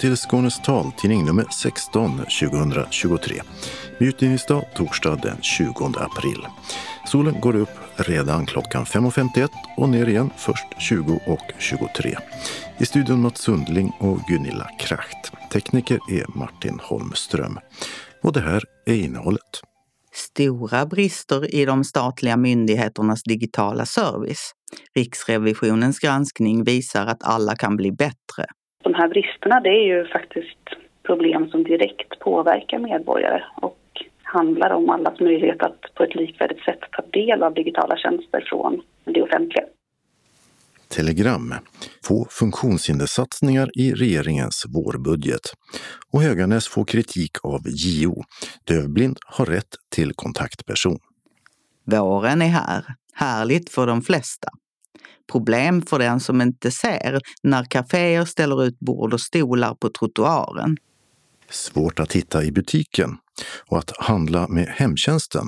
Till Skånes taltidning nummer 16 2023. Utgivningsdag torsdag den 20 april. Solen går upp redan klockan 5.51 och ner igen först 20 och 23. I studion Mats Sundling och Gunilla Kracht. Tekniker är Martin Holmström. Och det här är innehållet. Stora brister i de statliga myndigheternas digitala service. Riksrevisionens granskning visar att alla kan bli bättre. De här bristerna det är ju faktiskt problem som direkt påverkar medborgare och handlar om allas möjlighet att på ett likvärdigt sätt ta del av digitala tjänster från det offentliga. Telegram. Få funktionshindersatsningar i regeringens vårbudget. Och Höganäs får kritik av JO. Dövblind har rätt till kontaktperson. Våren är här. Härligt för de flesta. Problem för den som inte ser när kaféer ställer ut bord och stolar på trottoaren. Svårt att hitta i butiken och att handla med hemtjänsten.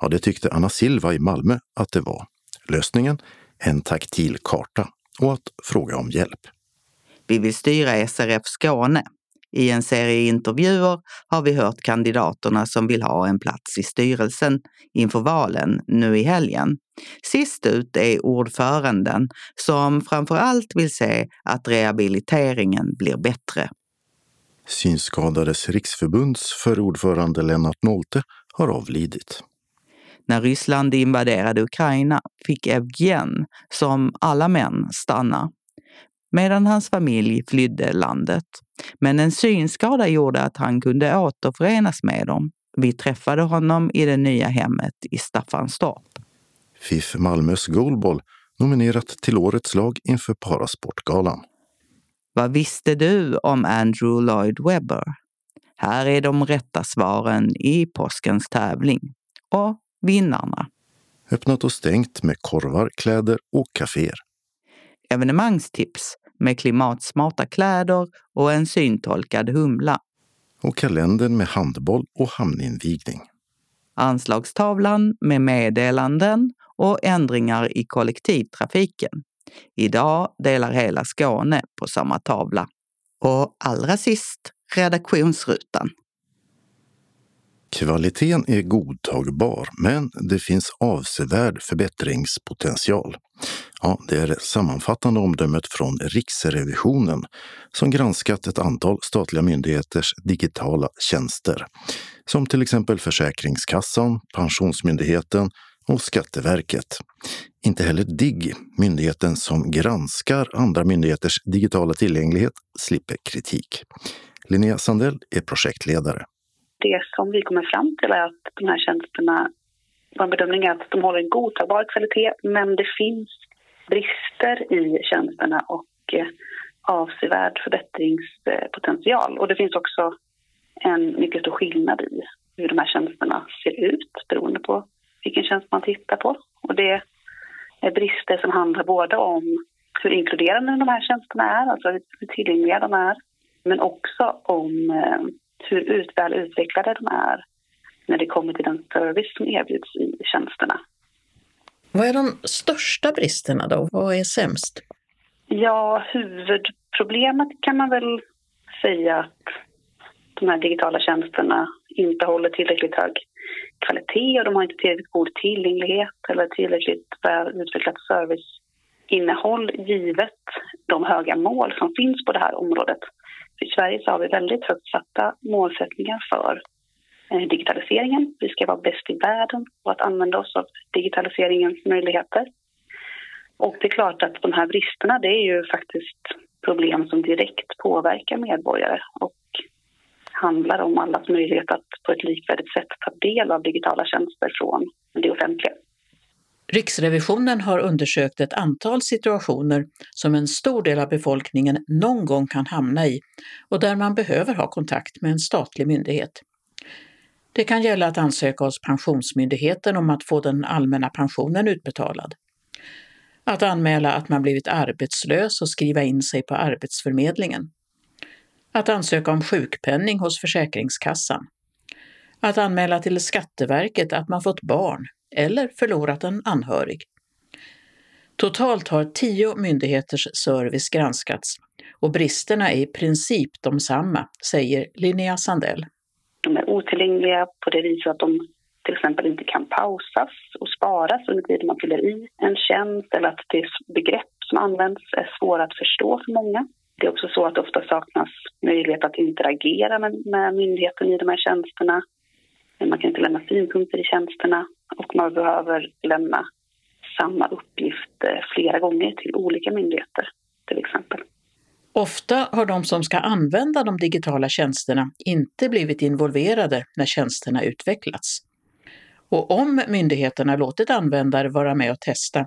Ja, det tyckte Anna Silva i Malmö att det var. Lösningen? En taktil karta och att fråga om hjälp. Vi vill styra SRF Skåne. I en serie intervjuer har vi hört kandidaterna som vill ha en plats i styrelsen inför valen nu i helgen. Sist ut är ordföranden som framför allt vill se att rehabiliteringen blir bättre. Synskadades riksförbunds förordförande Lennart Nolte har avlidit. När Ryssland invaderade Ukraina fick Evgen, som alla män, stanna medan hans familj flydde landet. Men en synskada gjorde att han kunde återförenas med dem. Vi träffade honom i det nya hemmet i Staffanstorp. FIF Malmös goalball nominerat till årets lag inför Parasportgalan. Vad visste du om Andrew Lloyd Webber? Här är de rätta svaren i påskens tävling. Och vinnarna. Öppnat och stängt med korvar, kläder och kaféer. Evenemangstips med klimatsmarta kläder och en syntolkad humla. Och kalendern med handboll och hamninvigning. Anslagstavlan med meddelanden och ändringar i kollektivtrafiken. Idag delar hela Skåne på samma tavla. Och allra sist redaktionsrutan. Kvaliteten är godtagbar, men det finns avsevärd förbättringspotential. Ja, det är det sammanfattande omdömet från Riksrevisionen som granskat ett antal statliga myndigheters digitala tjänster. Som till exempel Försäkringskassan, Pensionsmyndigheten och Skatteverket. Inte heller DIGG, myndigheten som granskar andra myndigheters digitala tillgänglighet, slipper kritik. Linnea Sandell är projektledare. Det som vi kommer fram till är att de här tjänsterna, vår bedömning är att de håller en godtagbar kvalitet men det finns brister i tjänsterna och eh, avsevärd förbättringspotential. Och det finns också en mycket stor skillnad i hur de här tjänsterna ser ut beroende på vilken tjänst man tittar på. Och det är brister som handlar både om hur inkluderande de här tjänsterna är, alltså hur tillgängliga de är, men också om eh, hur ut, väl utvecklade de är när det kommer till den service som erbjuds i tjänsterna. Vad är de största bristerna då? Vad är sämst? Ja, huvudproblemet kan man väl säga att de här digitala tjänsterna inte håller tillräckligt hög kvalitet och de har inte tillräckligt god tillgänglighet eller tillräckligt väl utvecklat serviceinnehåll givet de höga mål som finns på det här området. I Sverige så har vi väldigt högt satta målsättningar för eh, digitaliseringen. Vi ska vara bäst i världen på att använda oss av digitaliseringens möjligheter. Och det är klart att de här bristerna det är ju faktiskt problem som direkt påverkar medborgare och handlar om allas möjlighet att på ett likvärdigt sätt ta del av digitala tjänster från det offentliga. Riksrevisionen har undersökt ett antal situationer som en stor del av befolkningen någon gång kan hamna i och där man behöver ha kontakt med en statlig myndighet. Det kan gälla att ansöka hos Pensionsmyndigheten om att få den allmänna pensionen utbetalad. Att anmäla att man blivit arbetslös och skriva in sig på Arbetsförmedlingen. Att ansöka om sjukpenning hos Försäkringskassan. Att anmäla till Skatteverket att man fått barn eller förlorat en anhörig. Totalt har tio myndigheters service granskats och bristerna är i princip de samma, säger Linnea Sandell. De är otillgängliga på det viset att de till exempel inte kan pausas och sparas under tiden man fyller i en tjänst eller att det begrepp som används är svåra att förstå för många. Det är också så att det ofta saknas möjlighet att interagera med, med myndigheten i de här tjänsterna. Man kan inte lämna synpunkter i tjänsterna och man behöver lämna samma uppgift eh, flera gånger till olika myndigheter till exempel. Ofta har de som ska använda de digitala tjänsterna inte blivit involverade när tjänsterna utvecklats. Och om myndigheterna låtit användare vara med och testa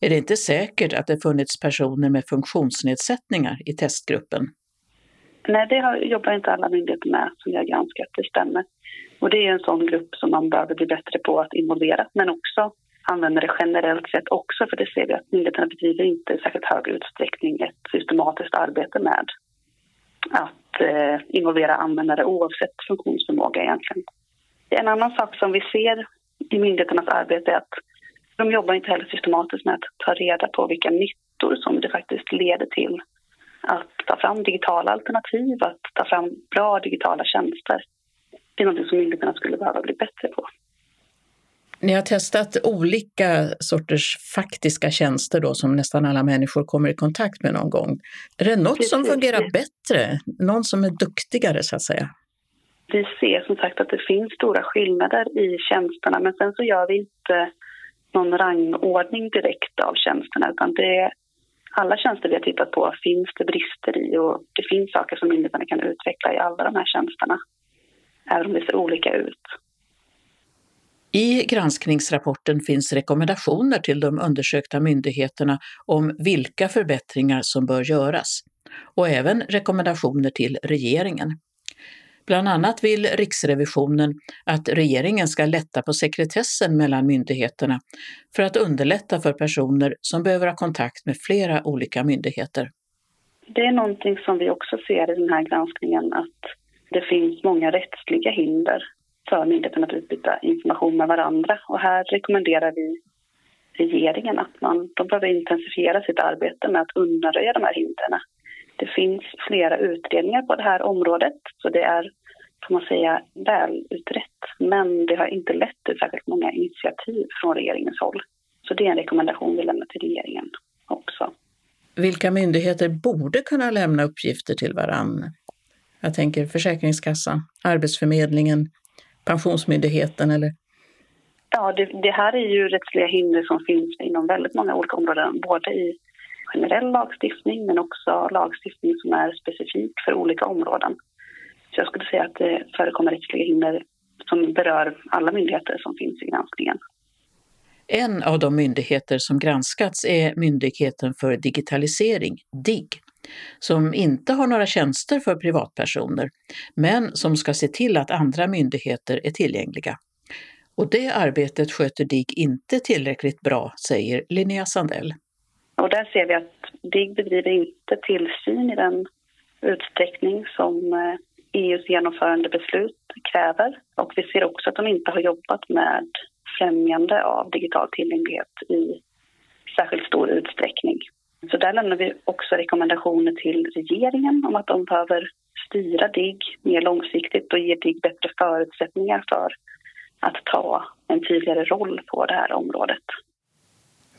är det inte säkert att det funnits personer med funktionsnedsättningar i testgruppen. Nej, det jobbar inte alla myndigheter med som jag granskat, det stämmer. Och det är en sån grupp som man behöver bli bättre på att involvera, men också använder det generellt sett också, för det ser vi att myndigheterna bedriver inte i särskilt hög utsträckning ett systematiskt arbete med att eh, involvera användare oavsett funktionsförmåga egentligen. En annan sak som vi ser i myndigheternas arbete är att de jobbar inte heller systematiskt med att ta reda på vilka nyttor som det faktiskt leder till att ta fram digitala alternativ, att ta fram bra digitala tjänster. Det är något som myndigheterna skulle behöva bli bättre på. Ni har testat olika sorters faktiska tjänster då som nästan alla människor kommer i kontakt med någon gång. Är det något som fungerar bättre? Någon som är duktigare så att säga? Vi ser som sagt att det finns stora skillnader i tjänsterna men sen så gör vi inte någon rangordning direkt av tjänsterna utan det är alla tjänster vi har tittat på finns det brister i och det finns saker som myndigheterna kan utveckla i alla de här tjänsterna. Även om det ser olika ut. I granskningsrapporten finns rekommendationer till de undersökta myndigheterna om vilka förbättringar som bör göras och även rekommendationer till regeringen. Bland annat vill Riksrevisionen att regeringen ska lätta på sekretessen mellan myndigheterna för att underlätta för personer som behöver ha kontakt med flera olika myndigheter. Det är någonting som vi också ser i den här granskningen att det finns många rättsliga hinder för myndigheterna att utbyta information med varandra. Och här rekommenderar vi regeringen att man, de behöver intensifiera sitt arbete med att undanröja de här hindren. Det finns flera utredningar på det här området, så det är får man säga, väl utrett. Men det har inte lett till särskilt många initiativ från regeringens håll. Så det är en rekommendation vi lämnar till regeringen också. Vilka myndigheter borde kunna lämna uppgifter till varann? Jag tänker Försäkringskassan, Arbetsförmedlingen, Pensionsmyndigheten eller? Ja, det, det, här är ju rättsliga hinder som finns inom väldigt många olika områden, både i generell lagstiftning men också lagstiftning som är specifik för olika områden. Så jag skulle säga att det förekommer rättsliga hinder som berör alla myndigheter som finns i granskningen. En av de myndigheter som granskats är Myndigheten för digitalisering, DIGG, som inte har några tjänster för privatpersoner, men som ska se till att andra myndigheter är tillgängliga. Och det arbetet sköter DIGG inte tillräckligt bra, säger Linnea Sandell. Och där ser vi att DIGG bedriver inte tillsyn i den utsträckning som eh, e EUs genomförandebeslut kräver. Och vi ser också att de inte har jobbat med främjande av digital tillgänglighet i särskilt stor utsträckning. Så där lämnar vi också rekommendationer till regeringen om att de behöver styra DIGG mer långsiktigt och ge DIGG bättre förutsättningar för att ta en tydligare roll på det här området.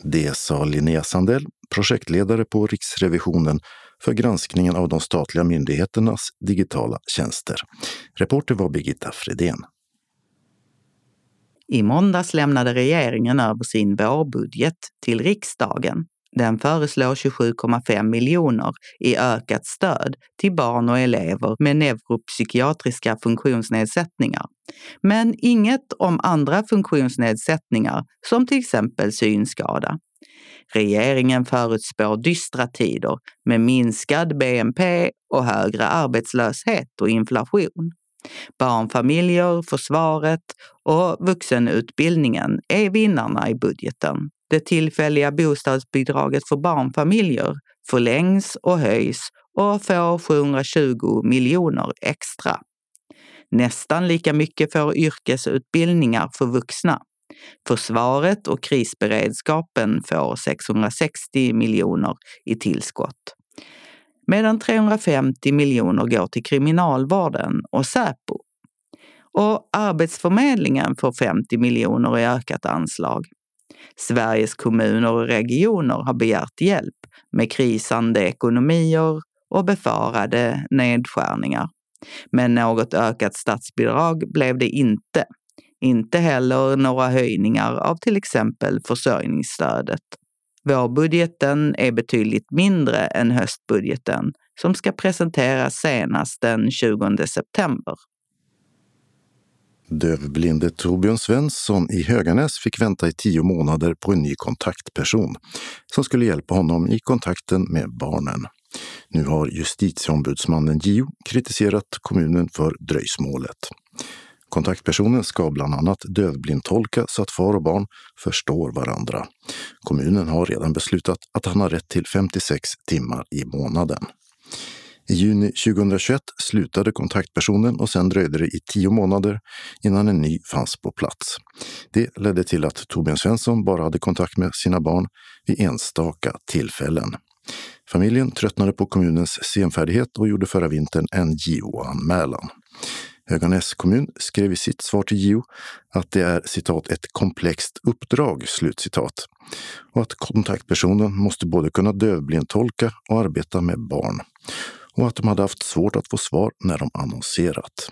Det sa Linnea Sandell, projektledare på Riksrevisionen för granskningen av de statliga myndigheternas digitala tjänster. Reporter var Birgitta Fredén. I måndags lämnade regeringen över sin vårbudget till riksdagen. Den föreslår 27,5 miljoner i ökat stöd till barn och elever med neuropsykiatriska funktionsnedsättningar. Men inget om andra funktionsnedsättningar som till exempel synskada. Regeringen förutspår dystra tider med minskad BNP och högre arbetslöshet och inflation. Barnfamiljer, försvaret och vuxenutbildningen är vinnarna i budgeten. Det tillfälliga bostadsbidraget för barnfamiljer förlängs och höjs och får 720 miljoner extra. Nästan lika mycket får yrkesutbildningar för vuxna. Försvaret och krisberedskapen får 660 miljoner i tillskott. Medan 350 miljoner går till kriminalvården och Säpo. Och Arbetsförmedlingen får 50 miljoner i ökat anslag. Sveriges kommuner och regioner har begärt hjälp med krisande ekonomier och befarade nedskärningar. Men något ökat statsbidrag blev det inte. Inte heller några höjningar av till exempel försörjningsstödet. Vårbudgeten är betydligt mindre än höstbudgeten som ska presenteras senast den 20 september. Dövblinde Torbjörn Svensson i Höganäs fick vänta i tio månader på en ny kontaktperson som skulle hjälpa honom i kontakten med barnen. Nu har justitieombudsmannen JO kritiserat kommunen för dröjsmålet. Kontaktpersonen ska bland annat dövblindtolka så att far och barn förstår varandra. Kommunen har redan beslutat att han har rätt till 56 timmar i månaden. I juni 2021 slutade kontaktpersonen och sen dröjde det i tio månader innan en ny fanns på plats. Det ledde till att Torbjörn Svensson bara hade kontakt med sina barn vid enstaka tillfällen. Familjen tröttnade på kommunens senfärdighet och gjorde förra vintern en JO-anmälan. Höganäs kommun skrev i sitt svar till JO att det är citat ett komplext uppdrag, slutcitat. Och att kontaktpersonen måste både kunna dövblindtolka och arbeta med barn. Och att de hade haft svårt att få svar när de annonserat.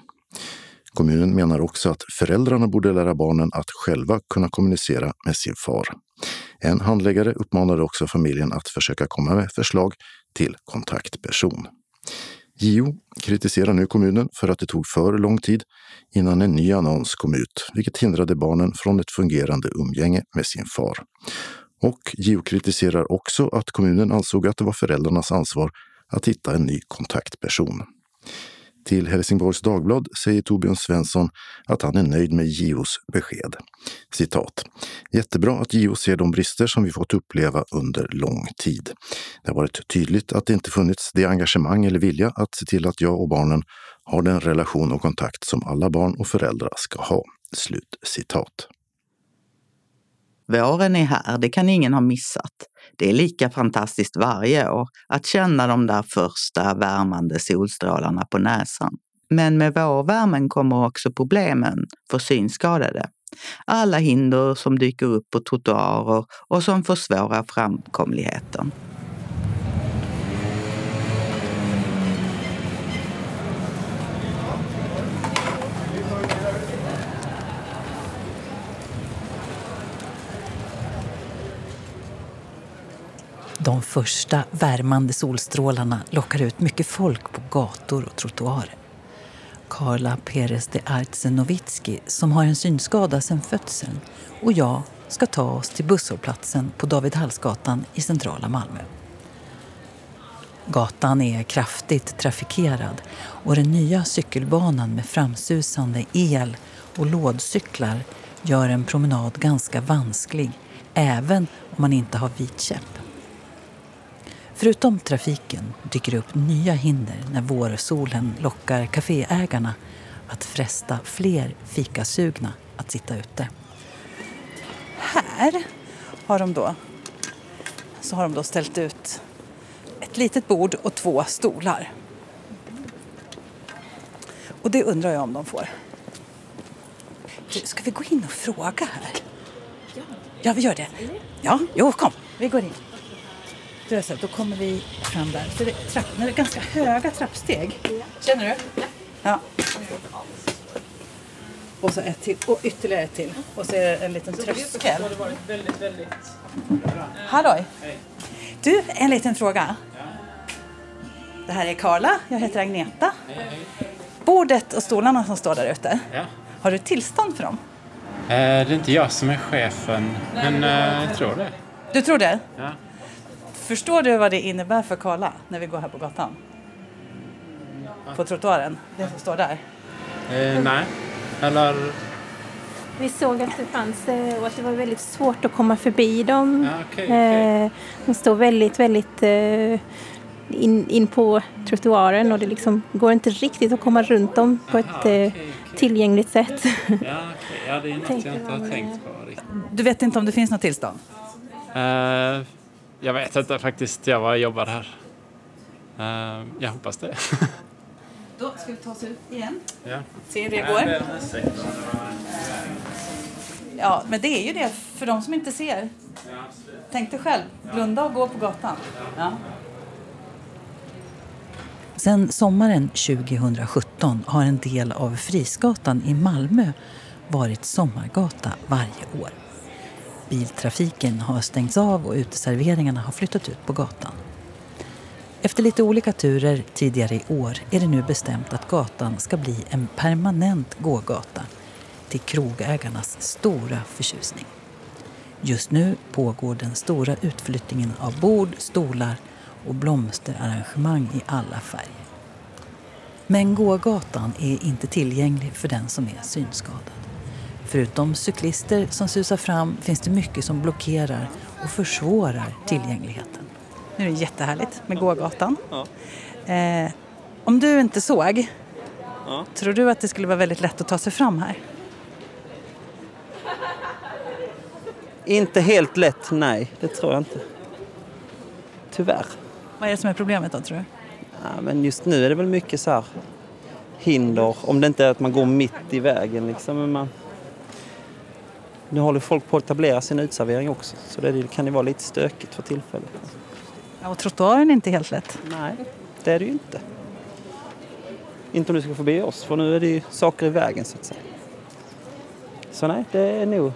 Kommunen menar också att föräldrarna borde lära barnen att själva kunna kommunicera med sin far. En handläggare uppmanade också familjen att försöka komma med förslag till kontaktperson. JO kritiserar nu kommunen för att det tog för lång tid innan en ny annons kom ut, vilket hindrade barnen från ett fungerande umgänge med sin far. Och JO kritiserar också att kommunen ansåg att det var föräldrarnas ansvar att hitta en ny kontaktperson. Till Helsingborgs Dagblad säger Torbjörn Svensson att han är nöjd med JOs besked. Citat. Jättebra att JO ser de brister som vi fått uppleva under lång tid. Det har varit tydligt att det inte funnits det engagemang eller vilja att se till att jag och barnen har den relation och kontakt som alla barn och föräldrar ska ha. Slut citat. Våren är här, det kan ingen ha missat. Det är lika fantastiskt varje år att känna de där första värmande solstrålarna på näsan. Men med vårvärmen kommer också problemen för synskadade. Alla hinder som dyker upp på trottoarer och som försvårar framkomligheten. De första värmande solstrålarna lockar ut mycket folk på gator och trottoarer. Karla Perez de Artsenovitski, som har en synskada sedan födseln, och jag ska ta oss till busshållplatsen på David Hallsgatan i centrala Malmö. Gatan är kraftigt trafikerad och den nya cykelbanan med framsusande el och lådcyklar gör en promenad ganska vansklig även om man inte har vit käpp. Förutom trafiken dyker det upp nya hinder när vårsolen lockar kaféägarna att fresta fler fikasugna att sitta ute. Här har de då, så har de då ställt ut ett litet bord och två stolar. Och det undrar jag om de får. ska vi gå in och fråga här? Ja, vi gör det. Ja, jo, kom. Vi går in. Du vet, då kommer vi fram där. Så det är, trapp, det är ganska höga trappsteg. Känner du? Ja. Och så ett till och ytterligare ett till. Och så är det en liten tröskel. Halloj! Du, en liten fråga. Det här är Karla, jag heter Agneta. Bordet och stolarna som står där ute. Har du tillstånd för dem? Eh, det är inte jag som är chefen, men eh, jag tror det. Du tror det? Ja. Förstår du vad det innebär för Karla när vi går här på gatan? På trottoaren, det som står där. Eh, nej. Eller... Vi såg att det fanns eh, och att det var väldigt svårt att komma förbi dem. Ja, okej, okej. Eh, De står väldigt, väldigt eh, in, in på trottoaren och det liksom går inte riktigt att komma runt dem på ett Aha, okej, okej. tillgängligt sätt. Ja, okay. ja det är något jag inte har tänkt på riktigt. Du vet inte om det finns något tillstånd? Uh, jag vet inte faktiskt. Jag bara jobbar här. Uh, jag hoppas det. Då ska vi ta oss ut igen. ja. Se hur det går. Ja, men det är ju det för de som inte ser. Tänk dig själv, blunda och gå på gatan. Ja. Sen sommaren 2017 har en del av Frisgatan i Malmö varit sommargata varje år. Biltrafiken har stängts av och uteserveringarna har flyttat ut på gatan. Efter lite olika turer tidigare i år är det nu bestämt att gatan ska bli en permanent gågata till krogägarnas stora förtjusning. Just nu pågår den stora utflyttningen av bord, stolar och blomsterarrangemang i alla färger. Men gågatan är inte tillgänglig för den som är synskadad. Förutom cyklister som susar fram finns det mycket som blockerar och försvårar tillgängligheten. Nu är det jättehärligt med gågatan. Ja. Eh, om du inte såg, Ja. tror du att det skulle vara väldigt lätt att ta sig fram här? Inte helt lätt, nej. Det tror jag inte. Tyvärr. Vad är det som är problemet då, tror du? Ja, men just nu är det väl mycket så här hinder. Om det inte är att man går mitt i vägen liksom. Men man... Nu håller folk på att etablera sin utservering också. Så det kan ju vara lite stökigt för tillfället. Ja, och trottoaren är inte helt lätt. Nej, det är det ju inte. Inte om du ska förbi oss, för nu är det ju saker i vägen så att säga. Så nej, det är nog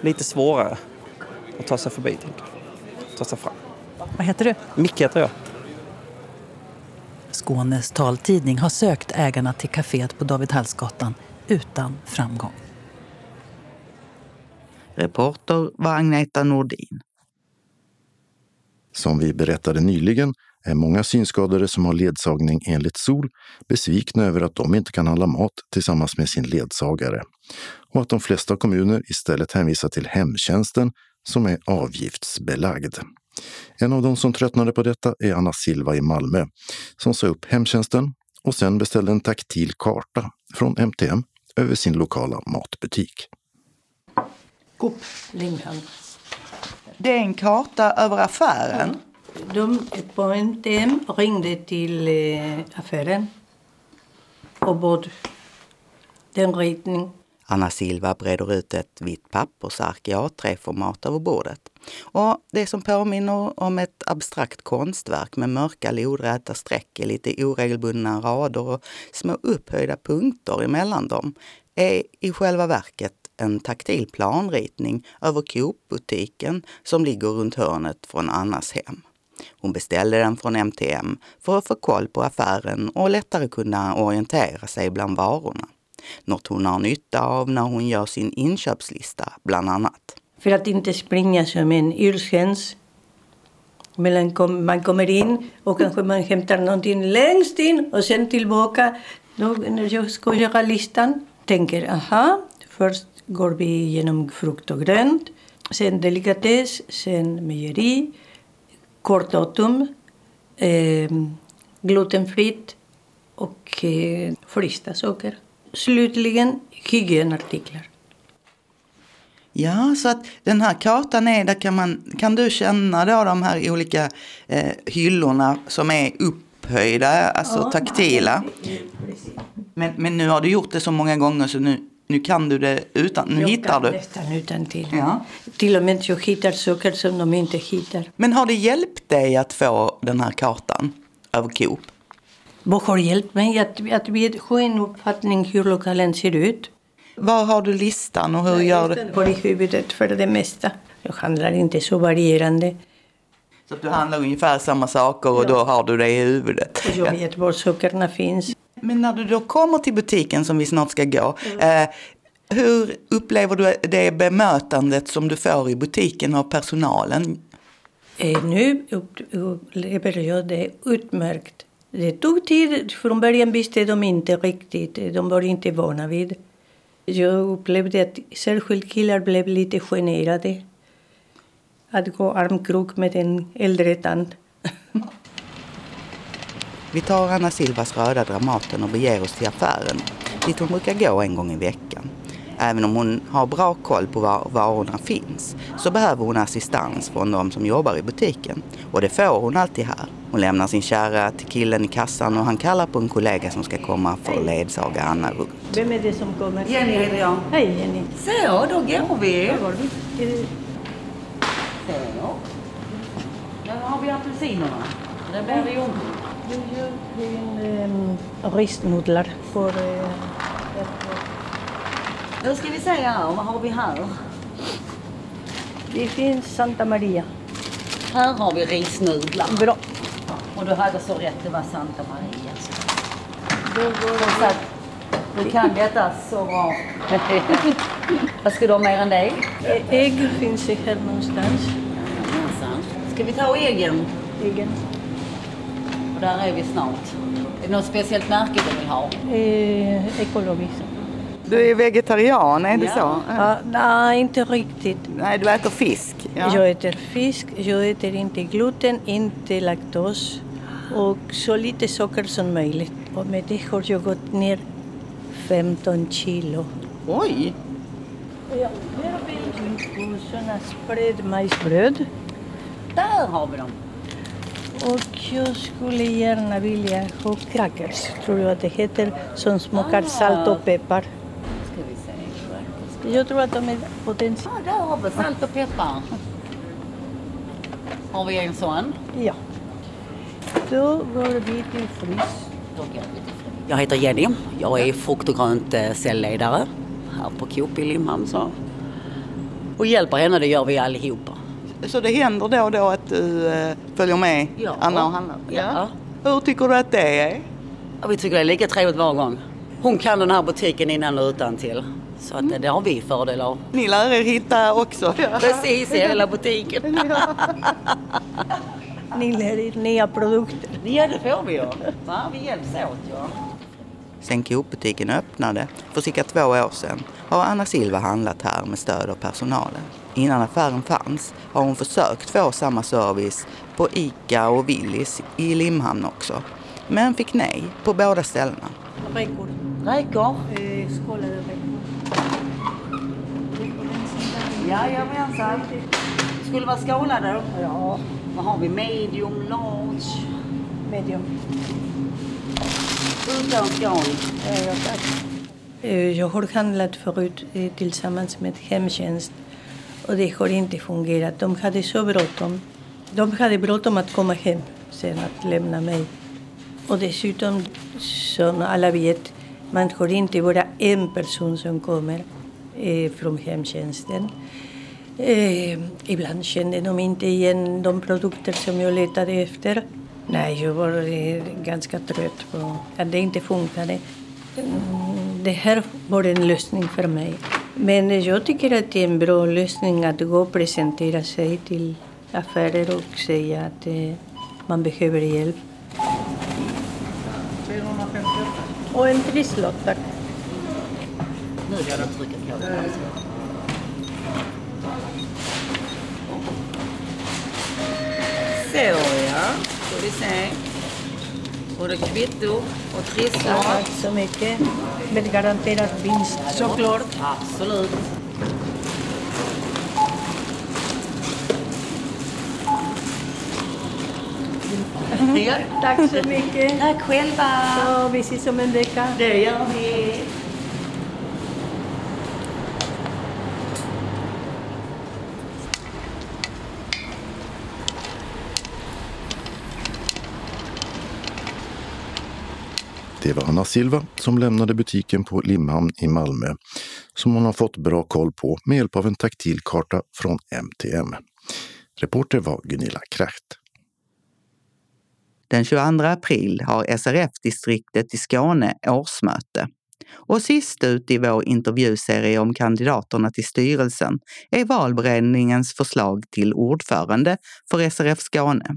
lite svårare att ta sig förbi, tänker jag. Ta sig fram. Vad heter du? Micke heter jag. Skånes taltidning har sökt ägarna till kaféet på David Hallsgatan utan framgång. Reporter var Agneta Nordin. Som vi berättade nyligen är många synskadade som har ledsagning enligt SOL besvikna över att de inte kan handla mat tillsammans med sin ledsagare och att de flesta kommuner istället hänvisar till hemtjänsten som är avgiftsbelagd. En av de som tröttnade på detta är Anna Silva i Malmö som sa upp hemtjänsten och sen beställde en taktil karta från MTM över sin lokala matbutik. Coop Limhamn. Det är en karta över affären. De på MTM ringde till eh, affären och bad den ritning. Anna Silva breder ut ett vitt pappersark i A3-format över bordet. Och det som påminner om ett abstrakt konstverk med mörka lodräta streck i lite oregelbundna rader och små upphöjda punkter emellan dem är i själva verket en taktil planritning över Coop-butiken som ligger runt hörnet från Annas hem. Hon beställde den från MTM för att få koll på affären och lättare kunna orientera sig bland varorna. Något hon har nytta av när hon gör sin inköpslista, bland annat. För att inte springa som en yrkens. Man kommer in och kanske man hämtar någonting längst in och sen tillbaka. Då, när jag ska göra listan tänker aha, först går vi igenom frukt och grönt. Sen delikatess, sen mejeri, kortdatum, eh, glutenfritt och eh, frysta saker. Slutligen hygienartiklar. Ja, så att den här kartan är, där kan, man, kan du känna då de här olika eh, hyllorna som är upphöjda, alltså Ja, taktila. Men, men nu har du gjort det så många gånger så nu, nu kan du det utan, nu Jag hittar kan du. nästan utan till. Ja. Till och med jag hittar saker som de inte hittar. Men har det hjälpt dig att få den här kartan över Coop? Vad har hjälpt mig att, att vi få en uppfattning hur lokalen ser ut. Var har du listan och hur gör du? På i huvudet för det mesta. Jag handlar inte så varierande. Så du handlar ungefär samma saker och då har du det i huvudet. Jag vet var sakerna finns. Men när du då kommer till butiken som vi snart ska gå, eh, hur upplever du det bemötandet som du får i butiken av personalen? Eh, nu upplever jag det utmärkt. Det tog tid. Från början visste de inte riktigt. De var inte vana vid. Jag upplevde att särskilt killar blev lite generade. Att gå armkrok med en äldre tant. Vi tar Anna Silvas röda Dramaten och beger oss till affären. dit hon brukar gå en gång i veckan. Även om hon har bra koll på var varorna finns så behöver hon assistans från de som jobbar i butiken. Och det får hon alltid här. Hon lämnar sin kärra till killen i kassan och han kallar på en kollega som ska komma för att ledsaga Anna runt. Vem är det som kommer? Jenny heter jag. Hej Jenny. Så, då går vi. Vi? Så. Nu har vi apelsinerna. Det blir ju Jag gör um, risnudlar för... eh, Då ska vi se här, vad har vi här? det finns Santa Maria. Här har vi risnudlar. Bra. Och du hade så rätt, det var Santa Maria. Då går Så att du kan detta så bra. vad ska du ha mer än det? Ä- Ägg finns det här någonstans. Ska vi ta äggen? Äggen. Och där är vi snart. Är det något speciellt märke du vill ha? Eh, ekologiskt. Du är vegetarian, är det Ja. så? Ah, nej, inte riktigt. Nej, du äter fisk. Jag äter fisk, jag äter inte gluten, inte laktos och så lite socker som möjligt. Och med det har jag gått ner 15 kilo. Oj! Jag väldigt på sådana spred majsbröd Där har vi dem. Och jag skulle gärna vilja ha crackers, tror jag att det heter, som smakar salt och peppar. Ska vi se. Jag tror att de är potentiella. Ja, där har vi salt och peppar. Har vi en sån? Ja. Då går vi till frys. Jag heter Jenny. Jag är frukt och grönt eh, säljledare här på Coop i Limhamn. Och hjälper henne, det gör vi allihopa. Så det händer då och då att du eh, följer med Ja. Anna och handlar? Ja. Hur tycker du att det är? Ja, vi tycker det är lika trevligt var gång. Hon kan den här butiken innan och utan till. Så att, eh, det har vi fördel av. Ni lär er hitta också. Precis, i hela butiken. Ni lär er nya produkter. Ja, det får vi ju. Vi hjälps åt ja. Sen Coop-butiken öppnade för cirka två år sedan har Anna Silva handlat här med stöd av personalen. Innan affären fanns har hon försökt få samma service på ICA och Willys i Limhamn också. Men fick nej på båda ställena. Räkor. Räkor. Eh, skålade räkor. Jajamensan. Skulle vara skålade. Ja, Vad har vi? Medium, large. medium. Utan skål. Ja, ja, tack. Eh, Jag har handlat förut eh, tillsammans med hemtjänst och det har inte fungerat. De hade så bråttom. De hade bråttom att komma hem sen att lämna mig. Och dessutom, som alla vet, man har inte bara en person som kommer eh, från hemtjänsten. Eh, ibland kände de inte igen de produkter som jag letade efter. Nej, jag var eh, ganska trött på att det inte funkade. Mm, det här var en lösning för mig. Men jag tycker att det är en bra lösning att gå och presentera sig till affärer och säga att eh, man behöver hjälp. Och en trisslott, tack. Nu kan du trycka på den. Så ja, ska vi se. Både kvitto och trissor. Tack så mycket. Med garanterad vinst såklart. Absolut. Ja, Tack så mycket. tack själva. Så vi ses om en vecka. Det gör vi. Det var Anna Silva som lämnade butiken på Limhamn i Malmö som hon har fått bra koll på med hjälp av en taktilkarta från MTM. Reporter var Gunilla Kracht. Den 22 april har SRF-distriktet i Skåne årsmöte. Och sist ut i vår intervjuserie om kandidaterna till styrelsen är valberedningens förslag till ordförande för SRF Skåne.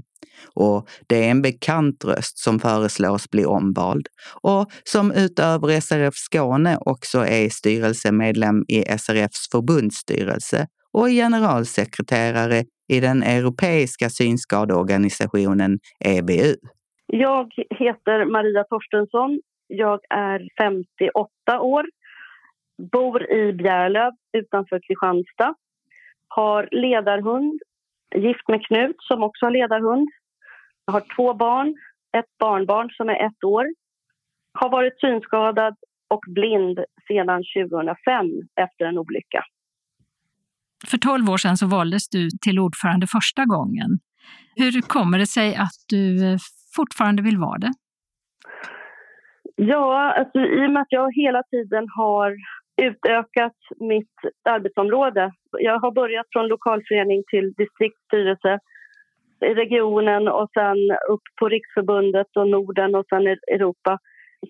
Och det är en bekant röst som föreslås bli omvald och som utöver SRF Skåne också är styrelsemedlem i SRFs förbundsstyrelse och generalsekreterare i den europeiska synskadeorganisationen EBU. Jag heter Maria Torstensson. Jag är 58 år, bor i Bjärlöv utanför Kristianstad. Har ledarhund, gift med Knut som också har ledarhund. Jag har två barn, ett barnbarn som är ett år. Har varit synskadad och blind sedan 2005 efter en olycka. För 12 år sedan så valdes du till ordförande första gången. Hur kommer det sig att du fortfarande vill vara det? Ja, alltså, i och med att jag hela tiden har utökat mitt arbetsområde. Jag har börjat från lokalförening till distriktsstyrelse i regionen och sen upp på Riksförbundet och Norden och sen Europa.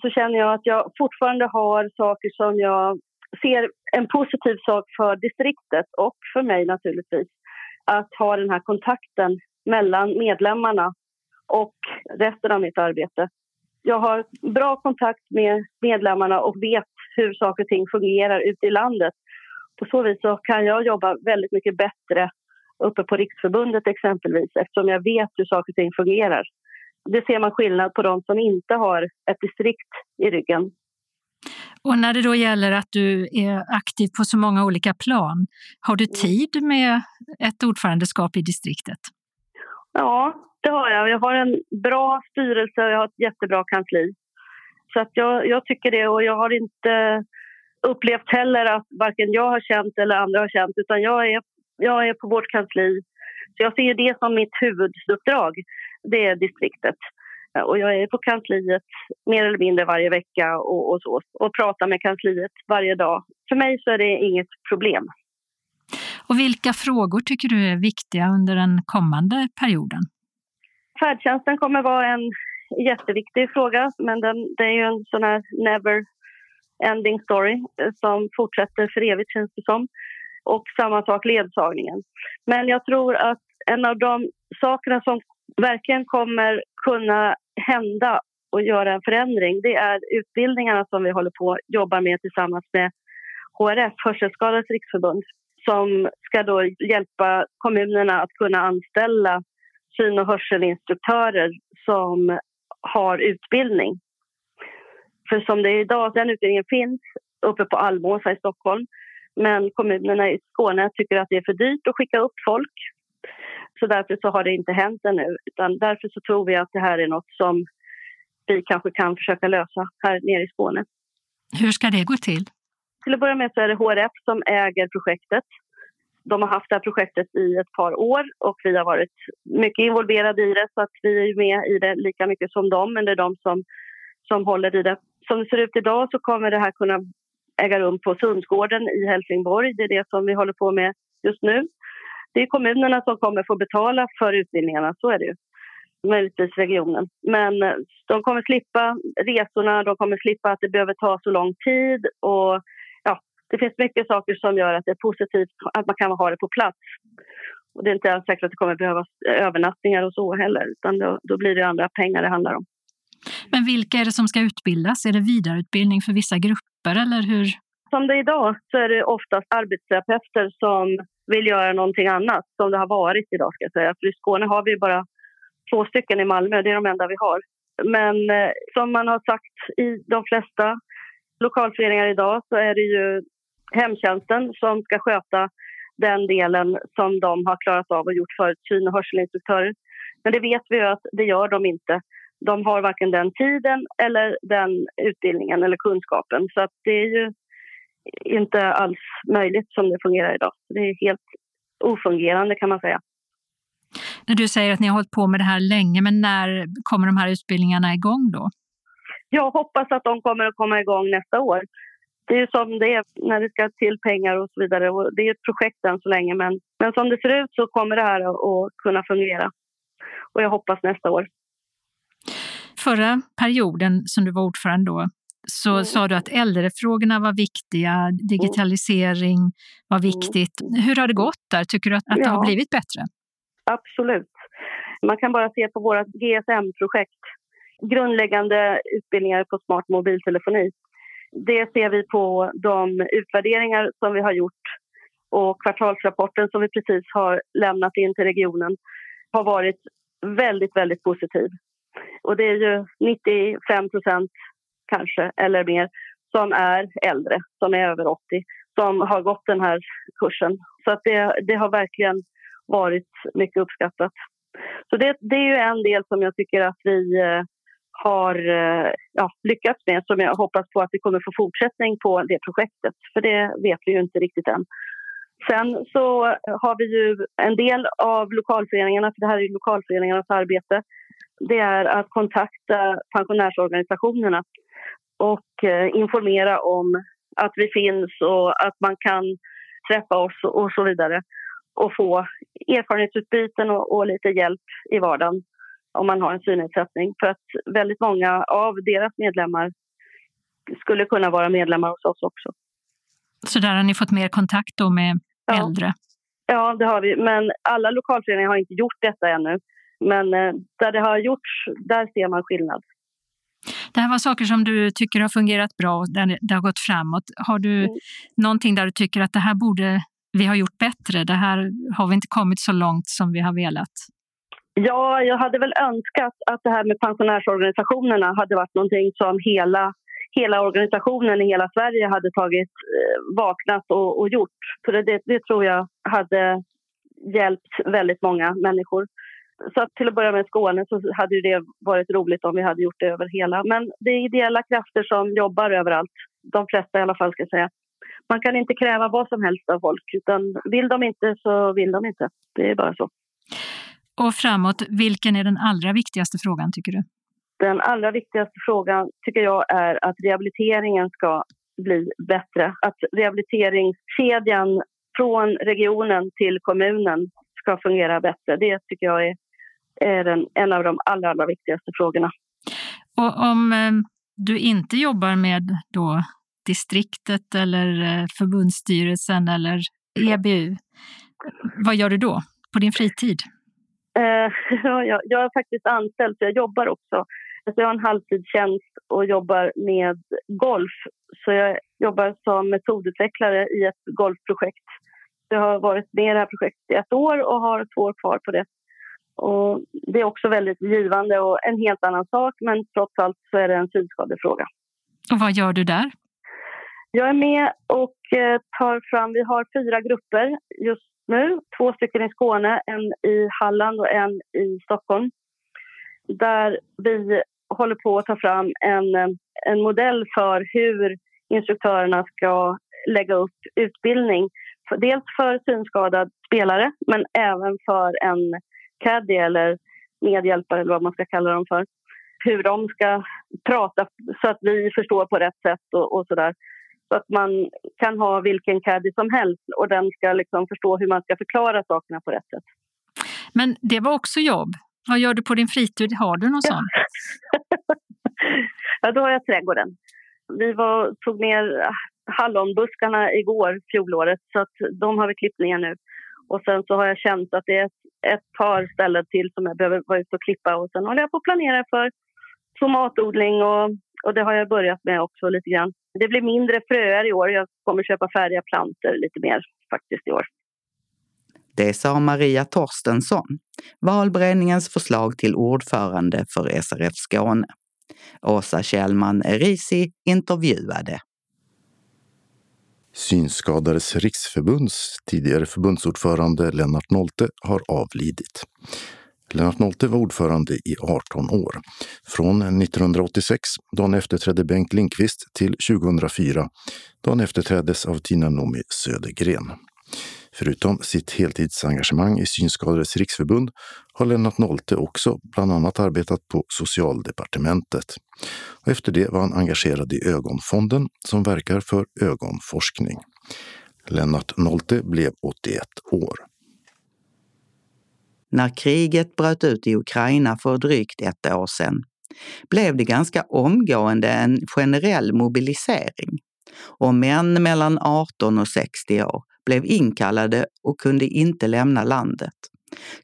Så känner jag att jag fortfarande har saker som jag ser en positiv sak för distriktet och för mig naturligtvis. Att ha den här kontakten mellan medlemmarna och resten av mitt arbete. Jag har bra kontakt med medlemmarna och vet hur saker och ting fungerar ute i landet. På så vis så kan jag jobba väldigt mycket bättre uppe på Riksförbundet exempelvis eftersom jag vet hur saker och ting fungerar. Det ser man skillnad på de som inte har ett distrikt i ryggen. Och när det då gäller att du är aktiv på så många olika plan, har du mm. tid med ett ordförandeskap i distriktet? Ja, det har jag. Jag har en bra styrelse och jag har ett jättebra kansli. Så att jag, jag tycker det och jag har inte upplevt heller att varken jag har känt eller andra har känt utan jag är, jag är på vårt kansli. Så jag ser det som mitt huvuduppdrag, det är distriktet. Och jag är på kansliet mer eller mindre varje vecka och, och, så, och pratar med kansliet varje dag. För mig så är det inget problem. Och vilka frågor tycker du är viktiga under den kommande perioden? Färdtjänsten kommer vara en jätteviktig fråga, men den, det är ju en sån här never ending story eh, som fortsätter för evigt känns det som. Och samma sak ledsagningen. Men jag tror att en av de sakerna som verkligen kommer kunna hända och göra en förändring det är utbildningarna som vi håller på att jobba med tillsammans med HRF, Hörselskadades riksförbund som ska då hjälpa kommunerna att kunna anställa syn och hörselinstruktörer som har utbildning. För som det är idag, den utbildningen finns uppe på Almåsa i Stockholm men kommunerna i Skåne tycker att det är för dyrt att skicka upp folk. Så därför så har det inte hänt ännu. Utan därför så tror vi att det här är något som vi kanske kan försöka lösa här nere i Skåne. Hur ska det gå till? Till att börja med så är det HRF som äger projektet. De har haft det här projektet i ett par år och vi har varit mycket involverade i det så att vi är med i det lika mycket som dem, men det är de som, som håller i det. Som det ser ut idag så kommer det här kunna äga rum på Sundsgården i Helsingborg. Det är det som vi håller på med just nu. Det är kommunerna som kommer få betala för utbildningarna, så är det ju. Möjligtvis regionen. Men eh, de kommer slippa resorna, de kommer slippa att det behöver ta så lång tid och det finns mycket saker som gör att det är positivt att man kan ha det på plats. Och det är inte alls säkert att det kommer behövas övernattningar och så heller, utan då, då blir det andra pengar det handlar om. Men vilka är det som ska utbildas? Är det vidareutbildning för vissa grupper eller hur? Som det är idag så är det oftast arbetsterapeuter som vill göra någonting annat, som det har varit idag ska jag säga. För i Skåne har vi bara två stycken i Malmö, det är de enda vi har. Men eh, som man har sagt i de flesta lokalföreningar idag så är det ju hemtjänsten som ska sköta den delen som de har klarat av och gjort förut, syn och hörselinstruktörer. Men det vet vi ju att det gör de inte. De har varken den tiden eller den utbildningen eller kunskapen. Så att det är ju inte alls möjligt som det fungerar idag. Det är helt ofungerande kan man säga. När du säger att ni har hållit på med det här länge, men när kommer de här utbildningarna igång då? Jag hoppas att de kommer att komma igång nästa år det är som det är när det ska till pengar och så vidare. Och det är ett projekt än så länge, men, men som det ser ut så kommer det här att kunna fungera. Och jag hoppas nästa år. Förra perioden som du var ordförande då, så mm. sa du att äldrefrågorna var viktiga, digitalisering mm. var viktigt. Hur har det gått där? Tycker du att, att ja. det har blivit bättre? Absolut. Man kan bara se på vårt GSM-projekt, grundläggande utbildningar på smart mobiltelefoni. Det ser vi på de utvärderingar som vi har gjort och kvartalsrapporten som vi precis har lämnat in till regionen har varit väldigt, väldigt positiv. Och det är ju 95 procent kanske eller mer som är äldre, som är över 80, som har gått den här kursen. Så att det, det har verkligen varit mycket uppskattat. Så det, det är ju en del som jag tycker att vi eh, har eh, ja, lyckats med som jag hoppas på att vi kommer få fortsättning på det projektet. För det vet vi ju inte riktigt än. Sen så har vi ju en del av lokalföreningarna, för det här är ju lokalföreningarnas arbete, det är att kontakta pensionärsorganisationerna och eh, informera om att vi finns och att man kan träffa oss och så vidare och få erfarenhetsutbyten och, och lite hjälp i vardagen om man har en synnedsättning. För att väldigt många av deras medlemmar skulle kunna vara medlemmar hos oss också. Så där har ni fått mer kontakt då med Ja. äldre? Ja, det har vi. Men alla lokalföreningar har inte gjort detta ännu. Men eh, där det har gjorts, där ser man skillnad. Det här var saker som du tycker har fungerat bra och där det har gått framåt. Har du Mm. någonting där du tycker att det här borde vi ha gjort bättre? Det här har vi inte kommit så långt som vi har velat. Ja, jag hade väl önskat att det här med pensionärsorganisationerna hade varit någonting som hela, hela organisationen i hela Sverige hade tagit, eh, vaknat och, och gjort. För det, det, tror jag hade hjälpt väldigt många människor. Så att till att börja med Skåne så hade ju det varit roligt om vi hade gjort det över hela. Men det är ideella krafter som jobbar överallt. De flesta i alla fall ska jag säga. Man kan inte kräva vad som helst av folk utan vill de inte så vill de inte. Det är bara så. Och framåt, vilken är den allra viktigaste frågan tycker du? Den allra viktigaste frågan tycker jag är att rehabiliteringen ska bli bättre. Att rehabiliteringskedjan från regionen till kommunen ska fungera bättre. Det tycker jag är, är den, en av de allra, allra viktigaste frågorna. Och om eh, du inte jobbar med då distriktet eller eh, förbundsstyrelsen eller EBU, vad gör du då på din fritid? Eh, ja, jag, jag är faktiskt anställd, så jag jobbar också. Alltså jag har en halvtidstjänst och jobbar med golf. Så jag jobbar som metodutvecklare i ett golfprojekt. Jag har varit med i det här projektet i ett år och har två år kvar på det. Och det är också väldigt givande och en helt annan sak, men trots allt så är det en synskadefråga. Och vad gör du där? Jag är med och eh, tar fram, vi har fyra grupper just nu. Två stycken i Skåne, en i Halland och en i Stockholm. Där vi håller på att ta fram en, en modell för hur instruktörerna ska lägga upp utbildning. Dels för synskadad spelare, men även för en caddy eller medhjälpare eller vad man ska kalla dem för. Hur de ska prata så att vi förstår på rätt sätt och, och sådär. Så att man kan ha vilken caddy som helst och den ska liksom förstå hur man ska förklara sakerna på rätt sätt. Men det var också jobb. Vad gör du på din fritid? Har du någon sån? Ja, då har jag trädgården. Vi var, tog ner hallonbuskarna igår, fjolåret, så att de har vi klippt ner nu. Och sen så har jag känt att det är ett, ett par ställen till som jag behöver vara ute och klippa och sen håller jag på att planera för tomatodling och, och det har jag börjat med också lite grann. Det blir mindre fröer i år. Jag kommer köpa färdiga planter lite mer faktiskt i år. Det sa Maria Torstensson, valberedningens förslag till ordförande för SRF Skåne. Åsa Kjellman Erisi intervjuade. Synskadades riksförbunds tidigare förbundsordförande Lennart Nolte har avlidit. Lennart Nolte var ordförande i 18 år. Från 1986, då han efterträdde Bengt Lindqvist, till 2004, då han efterträddes av Tina Noomi Södergren. Förutom sitt heltidsengagemang i Synskadades riksförbund har Lennart Nolte också bland annat arbetat på Socialdepartementet. Och efter det var han engagerad i Ögonfonden som verkar för ögonforskning. Lennart Nolte blev 81 år. När kriget bröt ut i Ukraina för drygt ett år sedan blev det ganska omgående en generell mobilisering och män mellan 18 och 60 år blev inkallade och kunde inte lämna landet.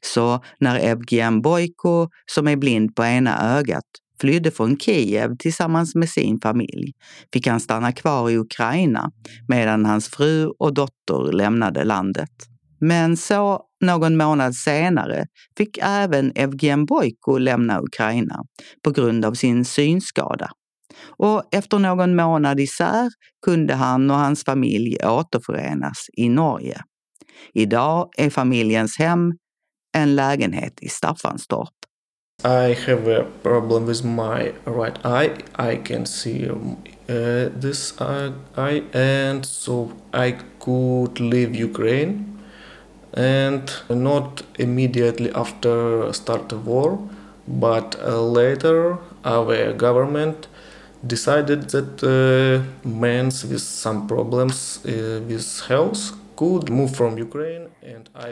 Så när Evgen Bojko, som är blind på ena ögat, flydde från Kiev tillsammans med sin familj fick han stanna kvar i Ukraina medan hans fru och dotter lämnade landet. Men så någon månad senare fick även Evgen Bojko lämna Ukraina på grund av sin synskada. Och efter någon månad isär kunde han och hans familj återförenas i Norge. Idag är familjens hem en lägenhet i Staffanstorp. I have a problem with my right eye. I can see uh, this eye, and so I could leave Ukraine. And not immediately after start the war, but uh, later our government decided that uh, men with some problems uh, with health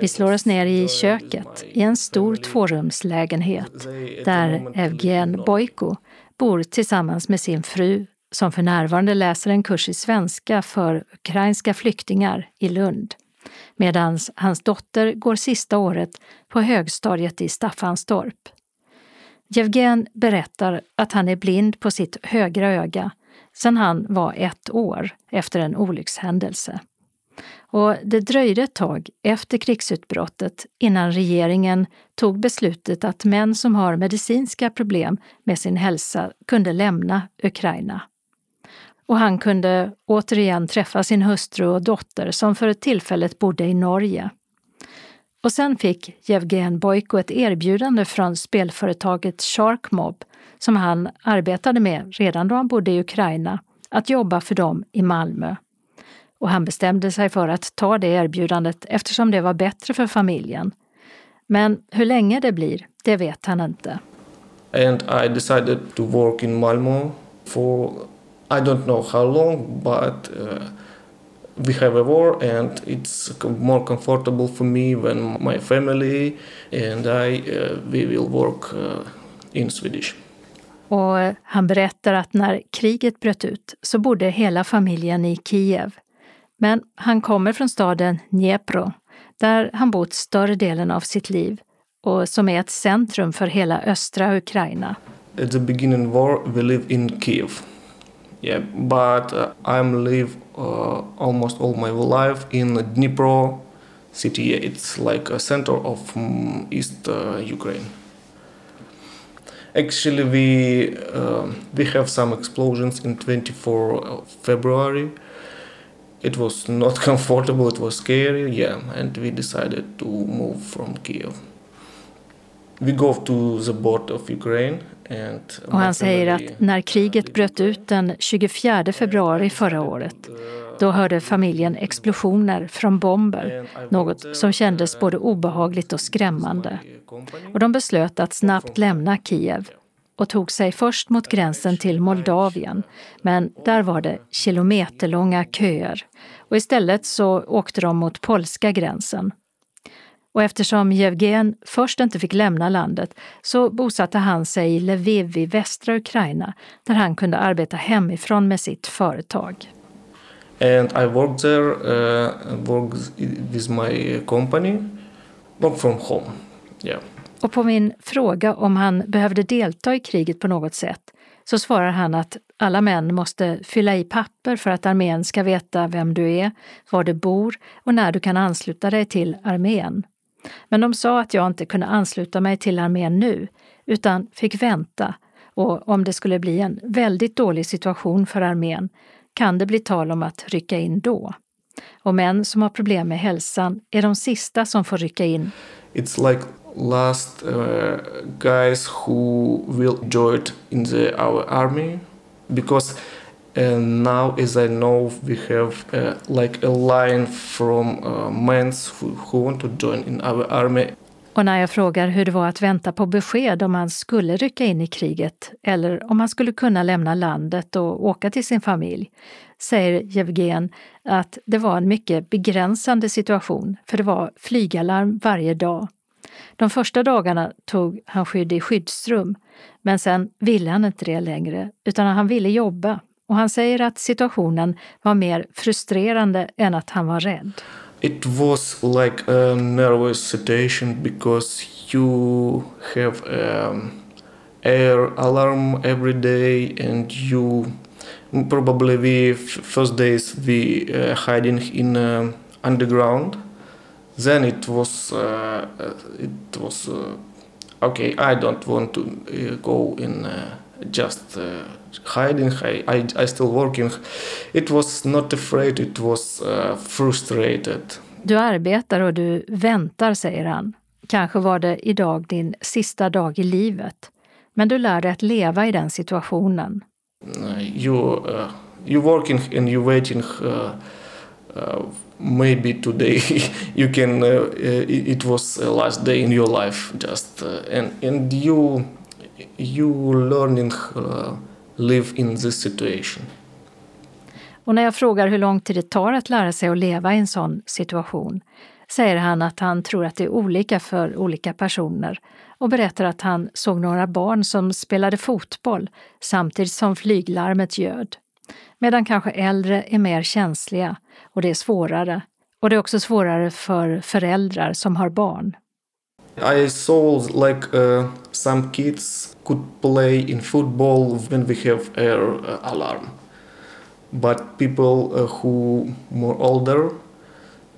Vi slår oss ner i köket i en stor tvårumslägenhet där Evgen Bojko bor tillsammans med sin fru som för närvarande läser en kurs i svenska för ukrainska flyktingar i Lund medan hans dotter går sista året på högstadiet i Staffanstorp. Jevgen berättar att han är blind på sitt högra öga sedan han var ett år efter en olyckshändelse. Och det dröjde ett tag efter krigsutbrottet innan regeringen tog beslutet att män som har medicinska problem med sin hälsa kunde lämna Ukraina. Och han kunde återigen träffa sin hustru och dotter som för tillfället bodde i Norge. Och sen fick Jevgen Bojko ett erbjudande från spelföretaget Sharkmob som han arbetade med redan då han bodde i Ukraina, att jobba för dem i Malmö och han bestämde sig för att ta det erbjudandet eftersom det var bättre för familjen. Men hur länge det blir, det vet han inte. And I decided to work in Malmö for i don't know how long, but uh, we have a war and it's more comfortable for me when my family and I uh, we will work uh, in Swedish. Och han berättar att när kriget bröt ut så bodde hela familjen i Kiev men han kommer från staden Dnepro, där han bott större delen av sitt liv och som är ett centrum för hela östra Ukraina. At the beginning war we live in Kiev. Yeah, but uh, I'm live uh, almost all my life in Dnipro city. It's like a center of um, East uh, Ukraine. Actually, we uh, we have some explosions in 24 February it was not comfortable, it was scary, yeah, and we decided to move from Kiev. We go to the border of Ukraine och han säger att när kriget bröt ut den 24 februari förra året, då hörde familjen explosioner från bomber, något som kändes både obehagligt och skrämmande. Och de beslöt att snabbt lämna Kiev och tog sig först mot gränsen till Moldavien, men där var det kilometerlånga köer och istället så åkte de mot polska gränsen. Och eftersom Jevgen först inte fick lämna landet så bosatte han sig i Lviv i västra Ukraina där han kunde arbeta hemifrån med sitt företag. And I worked there, uh, worked with my company, work from home. Yeah. Och på min fråga om han behövde delta i kriget på något sätt så svarar han att alla män måste fylla i papper för att armén ska veta vem du är, var du bor och när du kan ansluta dig till armén. Men de sa att jag inte kunde ansluta mig till armén nu, utan fick vänta och om det skulle bli en väldigt dålig situation för armén kan det bli tal om att rycka in då. Och män som har problem med hälsan är de sista som får rycka in. It's like last uh, guys who will join in the our army because and now as I know we have uh, like a line from uh, men who, who want to join in our army och när jag frågar hur det var att vänta på besked om han skulle rycka in i kriget eller om han skulle kunna lämna landet och åka till sin familj, säger Jevgen att det var en mycket begränsande situation, för det var flygalarm varje dag. De första dagarna tog han skydd i skyddsrum, men sen ville han inte det längre, utan han ville jobba. Och han säger att situationen var mer frustrerande än att han var rädd. It was like a nervous situation because you have um, air alarm every day and you mm, probably we first days we uh, hiding in uh, underground then it was uh, uh, it was uh, okay i don't want to uh, go in uh, just uh, hiding. I, I, I still working. It was not afraid, it was uh, frustrated. Du arbetar och du väntar, säger han. Kanske var det idag din sista dag i livet. Men du lär dig att leva i den situationen. You, uh, you working and you waiting uh, uh, maybe today you can uh, uh, it was last day in your life just uh, and and you you learning uh, live in this situation. Och när jag frågar hur lång tid det tar att lära sig att leva i en sån situation säger han att han tror att det är olika för olika personer och berättar att han såg några barn som spelade fotboll samtidigt som flyglarmet ljöd. Medan kanske äldre är mer känsliga och det är svårare. Och det är också svårare för föräldrar som har barn. I saw like uh, some kids could play in football when we have air uh, alarm. But people uh, who more older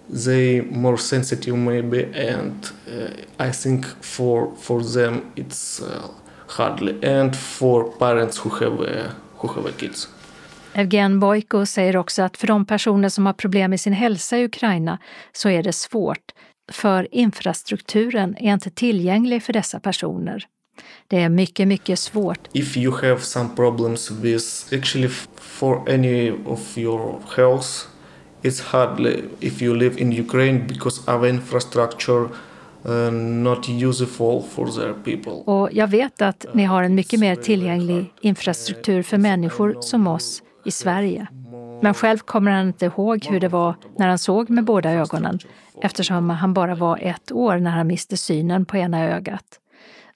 they more sensitive maybe and uh, I think for for them it's uh, hardly and for parents who have uh, who have kids. Evgen Bojko säger också att för de personer som har problem med sin hälsa i Ukraina så är det svårt, för infrastrukturen är inte tillgänglig för dessa personer. Det är mycket, mycket svårt. If you have some problems with actually for any of your health it's hard if you live in Ukraine because our infrastructure uh, not useful for their people. Och jag vet att ni har en mycket mer tillgänglig infrastruktur för människor som oss i Sverige. Men själv kommer han inte ihåg hur det var när han såg med båda ögonen eftersom han bara var ett år när han miste synen på ena ögat.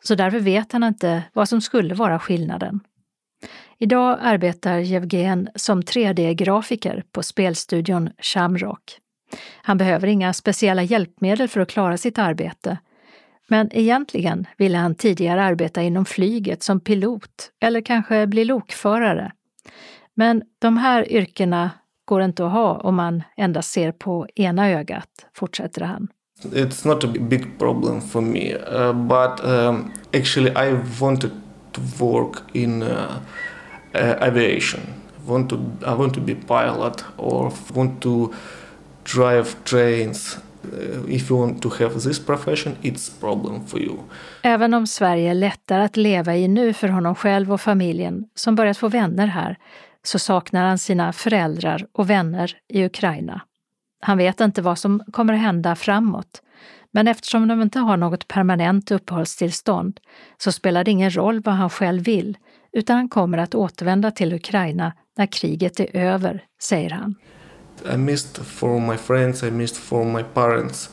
Så därför vet han inte vad som skulle vara skillnaden. Idag arbetar Jevgen som 3D-grafiker på spelstudion Shamrock. Han behöver inga speciella hjälpmedel för att klara sitt arbete. Men egentligen ville han tidigare arbeta inom flyget som pilot eller kanske bli lokförare. Men de här yrkena går inte att ha om man endast ser på ena ögat, fortsätter han. It's not a big problem for me, uh, but um, actually I wanted to work in uh, uh, aviation. Want to, I want to be pilot or want to drive trains. Uh, if you want to have this profession, it's problem for you. Även om Sverige är lättare att leva i nu för honom själv och familjen som börjat få vänner här, så saknar han sina föräldrar och vänner i Ukraina. Han vet inte vad som kommer att hända framåt, men eftersom de inte har något permanent uppehållstillstånd så spelar det ingen roll vad han själv vill, utan han kommer att återvända till Ukraina när kriget är över, säger han. I missed for my friends, I missed for my parents.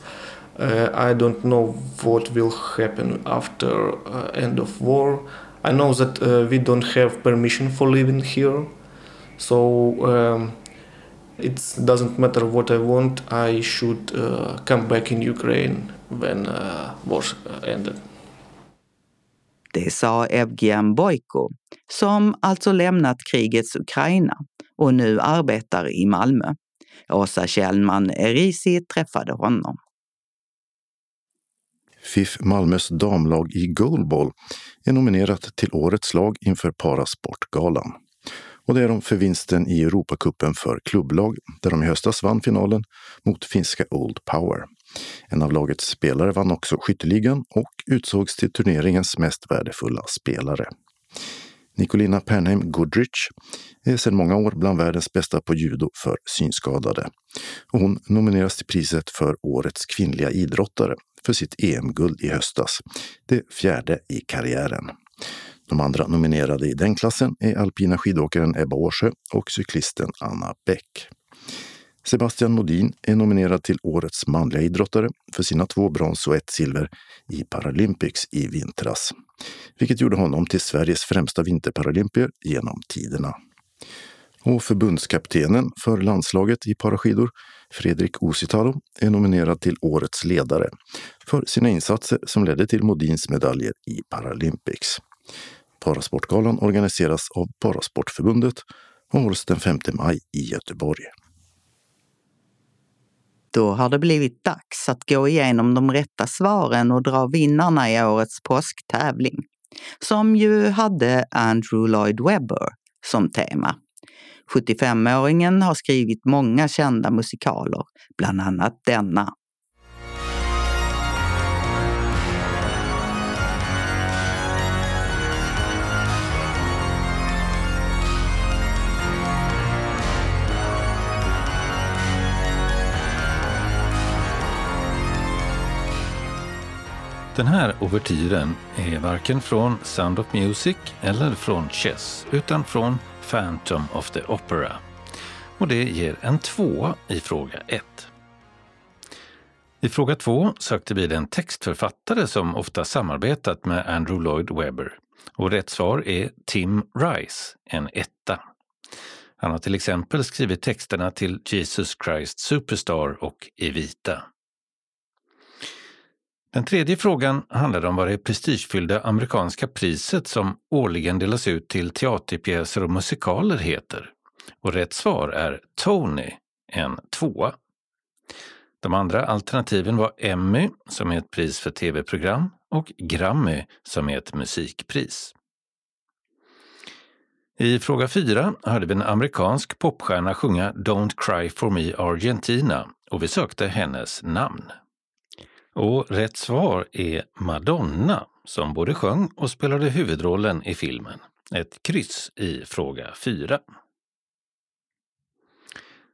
Uh, I don't know what will happen after uh, end of war. I know that uh, we don't have permission for living here. So um, it doesn't matter what I want, I should uh, come back in Ukraine when uh, war ended. Det sa Evgen Bojko, som alltså lämnat krigets Ukraina och nu arbetar i Malmö. Åsa Kjellman Erisi träffade honom. FIF Malmös damlag i goalball är nominerat till Årets lag inför Parasportgalan. Och det är de för vinsten i Europacupen för klubblag, där de i höstas vann finalen mot finska Old Power. En av lagets spelare vann också skytteligan och utsågs till turneringens mest värdefulla spelare. Nicolina Pernheim Goodrich är sedan många år bland världens bästa på judo för synskadade. Och hon nomineras till priset för Årets kvinnliga idrottare för sitt EM-guld i höstas, det fjärde i karriären. De andra nominerade i den klassen är alpina skidåkaren Ebba Årsjö och cyklisten Anna Bäck. Sebastian Modin är nominerad till Årets manliga idrottare för sina två brons och ett silver i Paralympics i vintras, vilket gjorde honom till Sveriges främsta vinterparalympier genom tiderna. Och förbundskaptenen för landslaget i paraskidor, Fredrik Ositalo, är nominerad till Årets ledare för sina insatser som ledde till Modins medaljer i Paralympics. Parasportgalan organiseras av Parasportförbundet och hålls den 5 maj i Göteborg. Då har det blivit dags att gå igenom de rätta svaren och dra vinnarna i årets påsktävling. som ju hade Andrew Lloyd Webber som tema. 75-åringen har skrivit många kända musikaler, bland annat denna. Den här ouvertyren är varken från Sound of Music eller från Chess, utan från Phantom of the Opera. Och det ger en tvåa i fråga 1. I fråga 2 sökte vi den textförfattare som ofta samarbetat med Andrew Lloyd Webber. Och rätt svar är Tim Rice, en etta. Han har till exempel skrivit texterna till Jesus Christ Superstar och Evita. Den tredje frågan handlade om vad det prestigefyllda amerikanska priset som årligen delas ut till teaterpjäser och musikaler heter. Och rätt svar är Tony, en tvåa. De andra alternativen var Emmy, som är ett pris för tv-program, och Grammy, som är ett musikpris. I fråga fyra hörde vi en amerikansk popstjärna sjunga Don't Cry For Me Argentina och vi sökte hennes namn. Och rätt svar är Madonna som både sjöng och spelade huvudrollen i filmen. Ett kryss i fråga 4.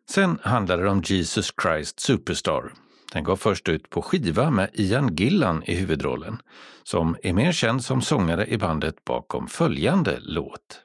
Sen handlade det om Jesus Christ Superstar. Den gav först ut på skiva med Ian Gillan i huvudrollen, som är mer känd som sångare i bandet bakom följande låt.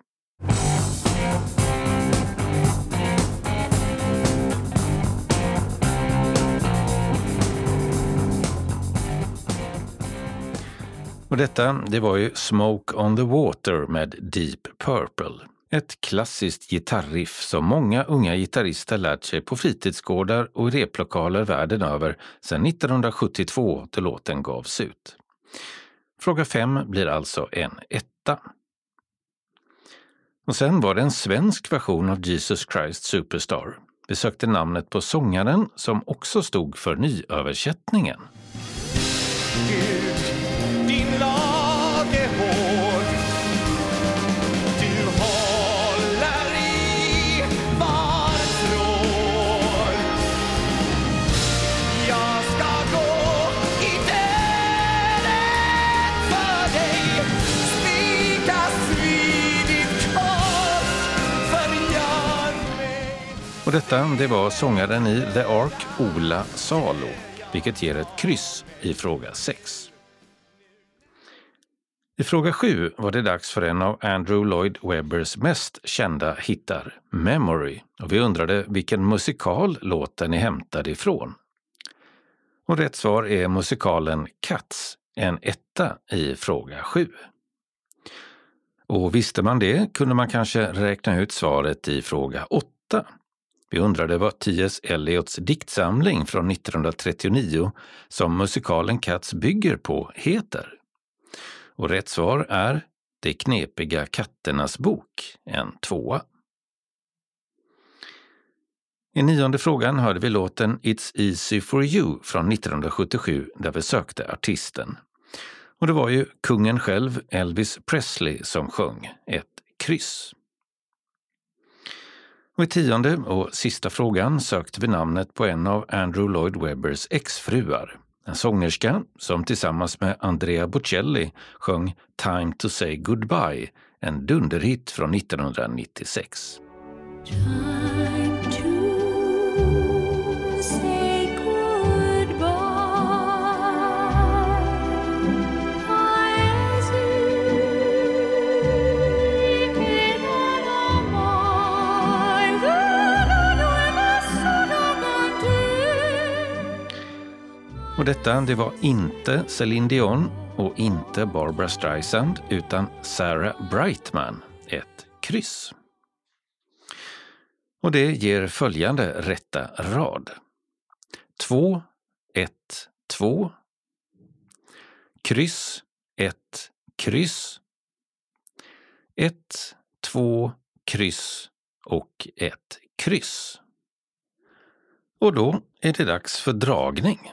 Och detta, det var ju Smoke on the Water med Deep Purple. Ett klassiskt gitarriff som många unga gitarrister lärt sig på fritidsgårdar och i replokaler världen över sedan 1972 då låten gavs ut. Fråga 5 blir alltså en etta. Och sen var det en svensk version av Jesus Christ Superstar. Vi sökte namnet på sångaren som också stod för nyöversättningen. Och detta det var sångaren i The Ark, Ola Salo, vilket ger ett kryss i fråga 6. I fråga 7 var det dags för en av Andrew Lloyd Webbers mest kända hittar, Memory, och vi undrade vilken musikal låten är hämtad ifrån. Och rätt svar är musikalen Cats, en etta i fråga 7. Och visste man det kunde man kanske räkna ut svaret i fråga 8 vi undrade vad T.S. Eliots diktsamling från 1939 som musikalen Cats bygger på heter. Och rätt svar är De knepiga katternas bok, en tvåa. I nionde frågan hörde vi låten It's easy for you från 1977 där vi sökte artisten. Och det var ju kungen själv, Elvis Presley, som sjöng ett kryss. Och i tionde och sista frågan sökte vi namnet på en av Andrew Lloyd Webbers exfruar. En sångerska som tillsammans med Andrea Bocelli sjöng Time to say goodbye, en dunderhit från 1996. Och detta, det var inte Celine Dion och inte Barbara Streisand utan Sarah Brightman, ett kryss. Och det ger följande rätta rad. 2, 1, 2. Kryss, 1, kryss. 1, 2, kryss och ett kryss. Och då är det dags för dragning.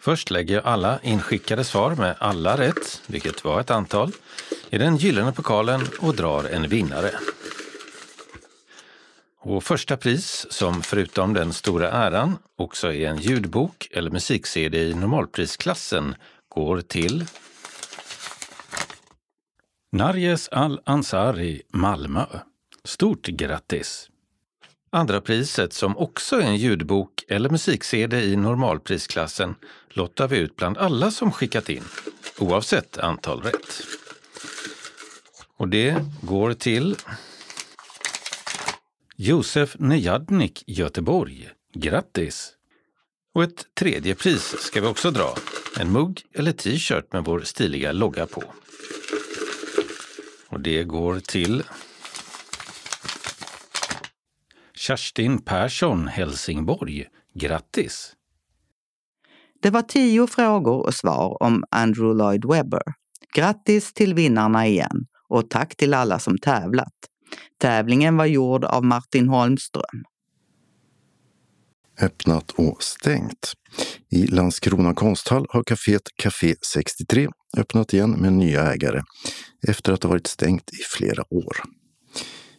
Först lägger jag alla inskickade svar med alla rätt, vilket var ett antal, i den gyllene pokalen och drar en vinnare. Och första pris, som förutom den stora äran också är en ljudbok eller musik-CD i normalprisklassen, går till Narjes Al-Ansari, Malmö. Stort grattis! Andra priset, som också är en ljudbok eller musik-CD i normalprisklassen, lottar vi ut bland alla som skickat in, oavsett antal rätt. Och det går till Josef Nejadnik, Göteborg. Grattis! Och ett tredje pris ska vi också dra. En mugg eller t-shirt med vår stiliga logga på. Och det går till Kerstin Persson, Helsingborg. Grattis! Det var tio frågor och svar om Andrew Lloyd Webber. Grattis till vinnarna igen och tack till alla som tävlat. Tävlingen var gjord av Martin Holmström. Öppnat och stängt. I Landskrona konsthall har kaféet Café 63 öppnat igen med nya ägare efter att ha varit stängt i flera år.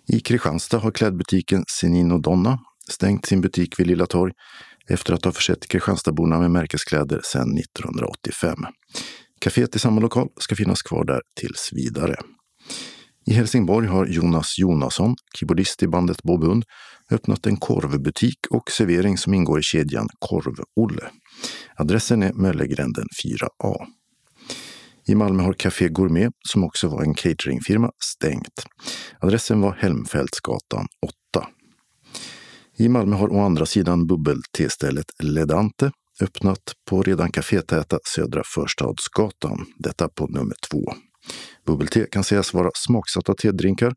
I Kristianstad har klädbutiken Senino Donna stängt sin butik vid Lilla Torg efter att ha försett Kristianstadsborna med märkeskläder sedan 1985. Caféet i samma lokal ska finnas kvar där tills vidare. I Helsingborg har Jonas Jonasson, keyboardist i bandet Bobund, öppnat en korvbutik och servering som ingår i kedjan Korv-Olle. Adressen är Möllegränden 4A. I Malmö har Café Gourmet, som också var en cateringfirma, stängt. Adressen var Helmfältsgatan 8. I Malmö har å andra sidan bubbel-testället Ledante öppnat på redan kafétäta Södra Förstadsgatan, detta på nummer två. Bubbel-te kan sägas vara smaksatta tedrinkar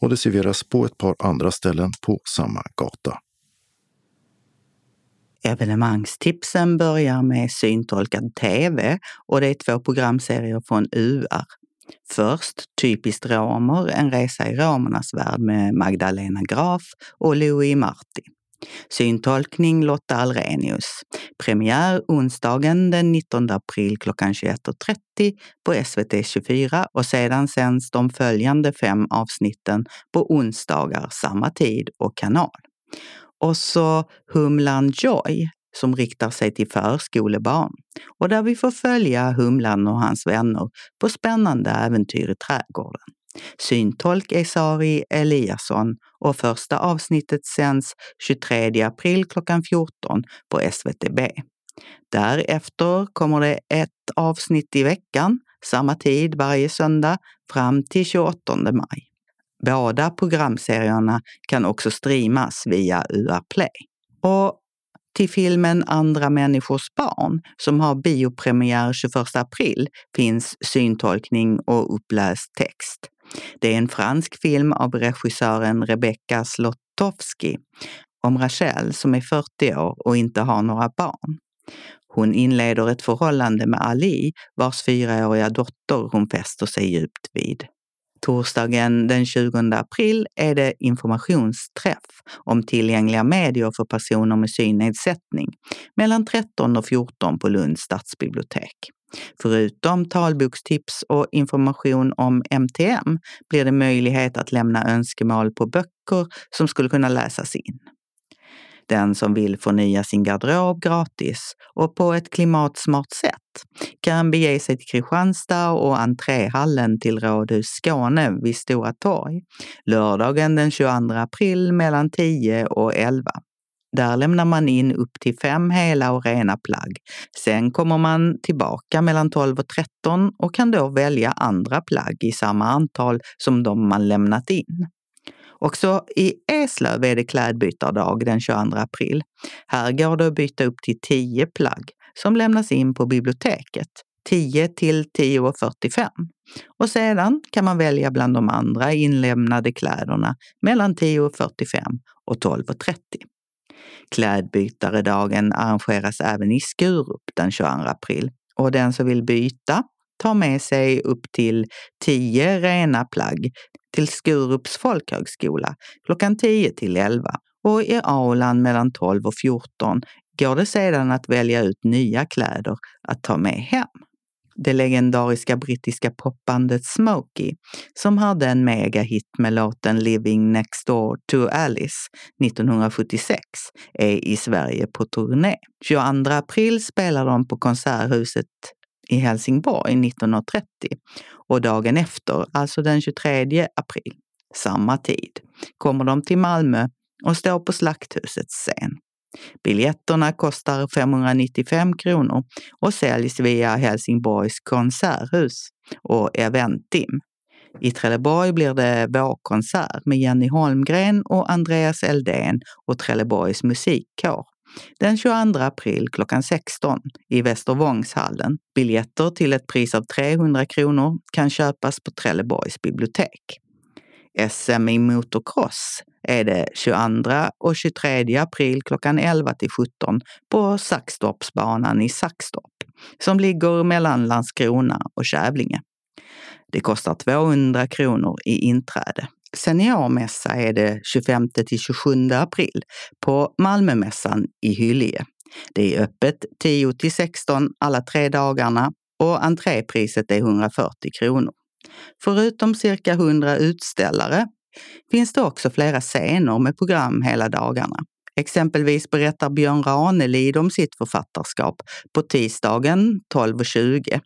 och det serveras på ett par andra ställen på samma gata. Evenemangstipsen börjar med syntolkad TV och det är två programserier från UR. Först Typiskt romer, en resa i romernas värld med Magdalena Graf och Louis Marti. Syntolkning Lotta Alrenius. Premiär onsdagen den 19 april klockan 21.30 på SVT 24 och sedan sänds de följande fem avsnitten på onsdagar samma tid och kanal. Och så Humlan Joy som riktar sig till förskolebarn och där vi får följa Humlan och hans vänner på spännande äventyr i trädgården. Syntolk är Sari Eliasson och första avsnittet sänds 23 april klockan 14 på SVTB. Därefter kommer det ett avsnitt i veckan, samma tid varje söndag, fram till 28 maj. Båda programserierna kan också streamas via UR Play. Och till filmen Andra människors barn som har biopremiär 21 april finns syntolkning och uppläst text. Det är en fransk film av regissören Rebecca Slotowski om Rachel som är 40 år och inte har några barn. Hon inleder ett förhållande med Ali vars fyraåriga dotter hon fäster sig djupt vid. Torsdagen den 20 april är det informationsträff om tillgängliga medier för personer med synnedsättning mellan 13 och 14 på Lunds stadsbibliotek. Förutom talbokstips och information om MTM blir det möjlighet att lämna önskemål på böcker som skulle kunna läsas in. Den som vill förnya sin garderob gratis och på ett klimatsmart sätt kan bege sig till Kristianstad och entréhallen till Rådhus Skåne vid Stora torg lördagen den 22 april mellan 10 och 11. Där lämnar man in upp till fem hela och rena plagg. Sen kommer man tillbaka mellan 12 och 13 och kan då välja andra plagg i samma antal som de man lämnat in. Också i Eslöv är det klädbytardag den 22 april. Här går det att byta upp till 10 plagg som lämnas in på biblioteket 10 till 10.45 och sedan kan man välja bland de andra inlämnade kläderna mellan 10.45 och 12.30. Klädbytaredagen arrangeras även i Skurup den 22 april och den som vill byta tar med sig upp till tio rena plagg till Skurups folkhögskola klockan 10 till 11 och i aulan mellan 12 och 14 går det sedan att välja ut nya kläder att ta med hem. Det legendariska brittiska popbandet Smokey, som hade en megahit med låten Living Next Door to Alice 1976, är i Sverige på turné. 22 april spelar de på Konserthuset i Helsingborg 1930 och dagen efter, alltså den 23 april, samma tid, kommer de till Malmö och står på Slakthusets scen. Biljetterna kostar 595 kronor och säljs via Helsingborgs konserthus och Eventim. I Trelleborg blir det vårkonsert med Jenny Holmgren och Andreas Eldén och Trelleborgs musikkår den 22 april klockan 16 i Västervångshallen. Biljetter till ett pris av 300 kronor kan köpas på Trelleborgs bibliotek. SM i motocross är det 22 och 23 april klockan 11 till 17 på Saxtorpsbanan i Saxtorp som ligger mellan Landskrona och Kävlinge. Det kostar 200 kronor i inträde. Seniormässa är det 25 till 27 april på Malmömässan i Hyllie. Det är öppet 10 till 16 alla tre dagarna och entrépriset är 140 kronor. Förutom cirka 100 utställare finns det också flera scener med program hela dagarna. Exempelvis berättar Björn Ranelid om sitt författarskap på tisdagen 12.20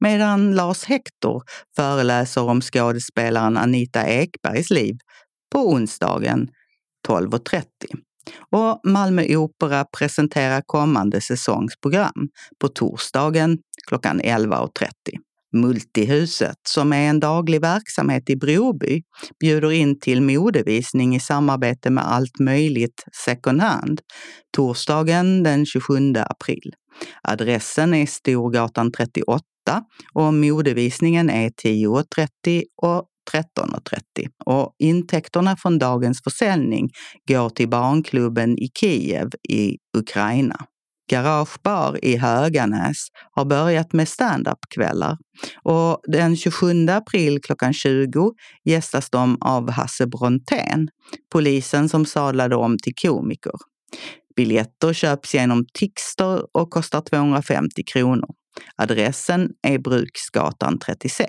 medan Lars Hector föreläser om skådespelaren Anita Ekbergs liv på onsdagen 12.30. Och Malmö Opera presenterar kommande säsongsprogram på torsdagen klockan 11.30. Multihuset, som är en daglig verksamhet i Broby, bjuder in till modevisning i samarbete med Allt möjligt second hand torsdagen den 27 april. Adressen är Storgatan 38 och modevisningen är 10.30 och 13.30 och intäkterna från dagens försäljning går till barnklubben i Kiev i Ukraina. Garagebar i Höganäs har börjat med standupkvällar och den 27 april klockan 20 gästas de av Hasse Brontén, polisen som sadlade om till komiker. Biljetter köps genom Tixter och kostar 250 kronor. Adressen är Bruksgatan 36.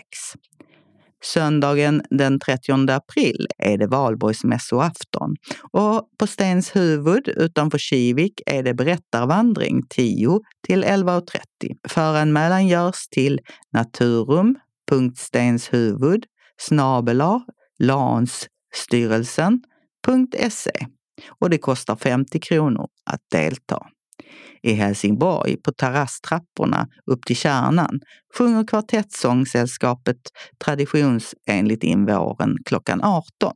Söndagen den 30 april är det valborgsmässoafton och på Stenshuvud utanför Kivik är det berättarvandring 10 till 11.30. Föranmälan görs till naturum.stenshuvud snabela lansstyrelsen.se och det kostar 50 kronor att delta. I Helsingborg, på terrasstrapporna upp till kärnan, sjunger Kvartettsångsällskapet traditionsenligt in våren klockan 18.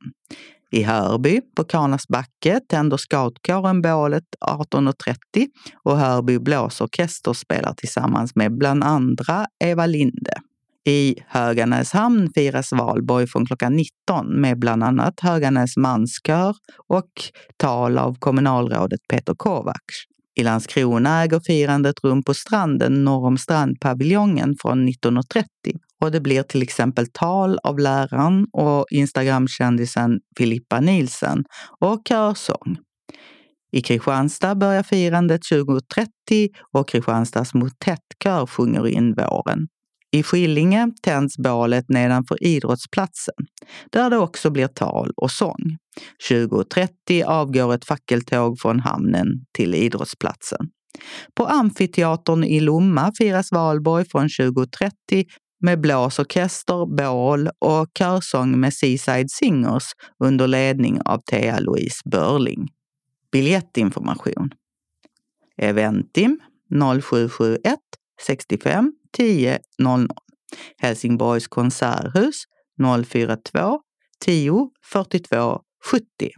I Hörby, på Kanasbacke, tänder scoutkåren bålet 18.30 och Hörby blåsorkester spelar tillsammans med bland andra Eva Linde. I Höganäshamn firas valborg från klockan 19 med bland annat Höganäs manskör och tal av kommunalrådet Peter Kovacs. I Landskrona äger firandet rum på stranden norr om strandpaviljongen från 19.30 och det blir till exempel tal av läraren och Instagramkändisen Filippa Nielsen och körsång. I Kristianstad börjar firandet 20.30 och Kristianstads motettkör sjunger in våren. I Skillinge tänds bålet nedanför idrottsplatsen, där det också blir tal och sång. 20.30 avgår ett fackeltåg från hamnen till idrottsplatsen. På Amfiteatern i Lomma firas valborg från 20.30 med blåsorkester, bål och körsång med Seaside Singers under ledning av Thea-Louise Börling. Biljettinformation Eventim 0771 65 10.00. Helsingborgs konserthus 042 10 42 70.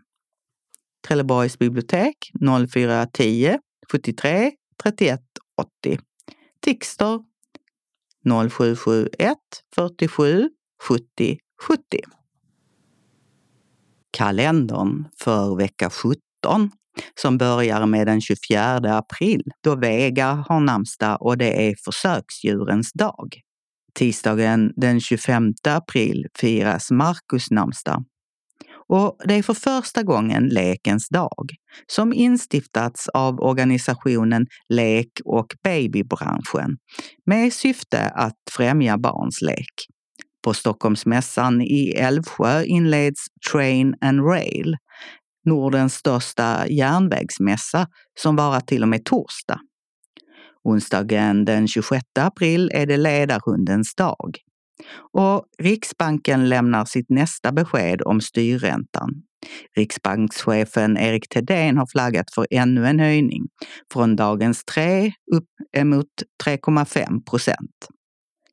Trelleborgs bibliotek 0410 73 31 80. Tixter 0771 47 70 70. Kalendern för vecka 17 som börjar med den 24 april då Vega har namnsdag och det är försöksdjurens dag. Tisdagen den 25 april firas Markus namnsdag. Och det är för första gången Lekens dag, som instiftats av organisationen Lek och babybranschen med syfte att främja barns lek. På Stockholmsmässan i Älvsjö inleds Train and Rail, Nordens största järnvägsmässa som varar till och med torsdag. Onsdagen den 26 april är det ledarhundens dag. Och Riksbanken lämnar sitt nästa besked om styrräntan. Riksbankschefen Erik Thedéen har flaggat för ännu en höjning från dagens 3 upp emot 3,5 procent.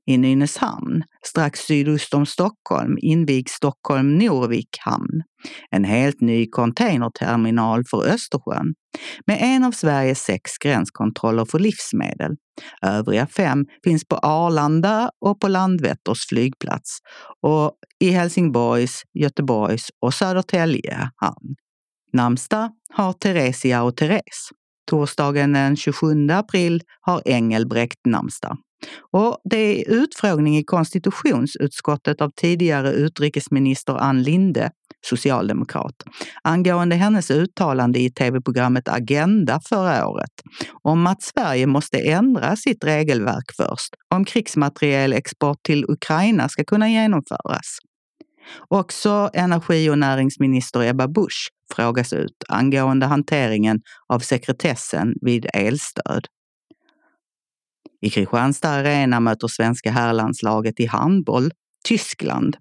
I Nynäshamn, strax sydost om Stockholm, invigs Stockholm Norvik hamn, en helt ny containerterminal för Östersjön med en av Sveriges sex gränskontroller för livsmedel. Övriga fem finns på Arlanda och på Landvetters flygplats och i Helsingborgs, Göteborgs och Södertälje hamn. Namnsdag har Theresia och Therese. Torsdagen den 27 april har Engelbrekt namnsdag. Och det är utfrågning i konstitutionsutskottet av tidigare utrikesminister Ann Linde, socialdemokrat, angående hennes uttalande i tv-programmet Agenda förra året om att Sverige måste ändra sitt regelverk först om krigsmaterielexport till Ukraina ska kunna genomföras. Också energi och näringsminister Ebba Busch frågas ut angående hanteringen av sekretessen vid elstöd. I Kristianstad Arena möter svenska herrlandslaget i handboll Tyskland.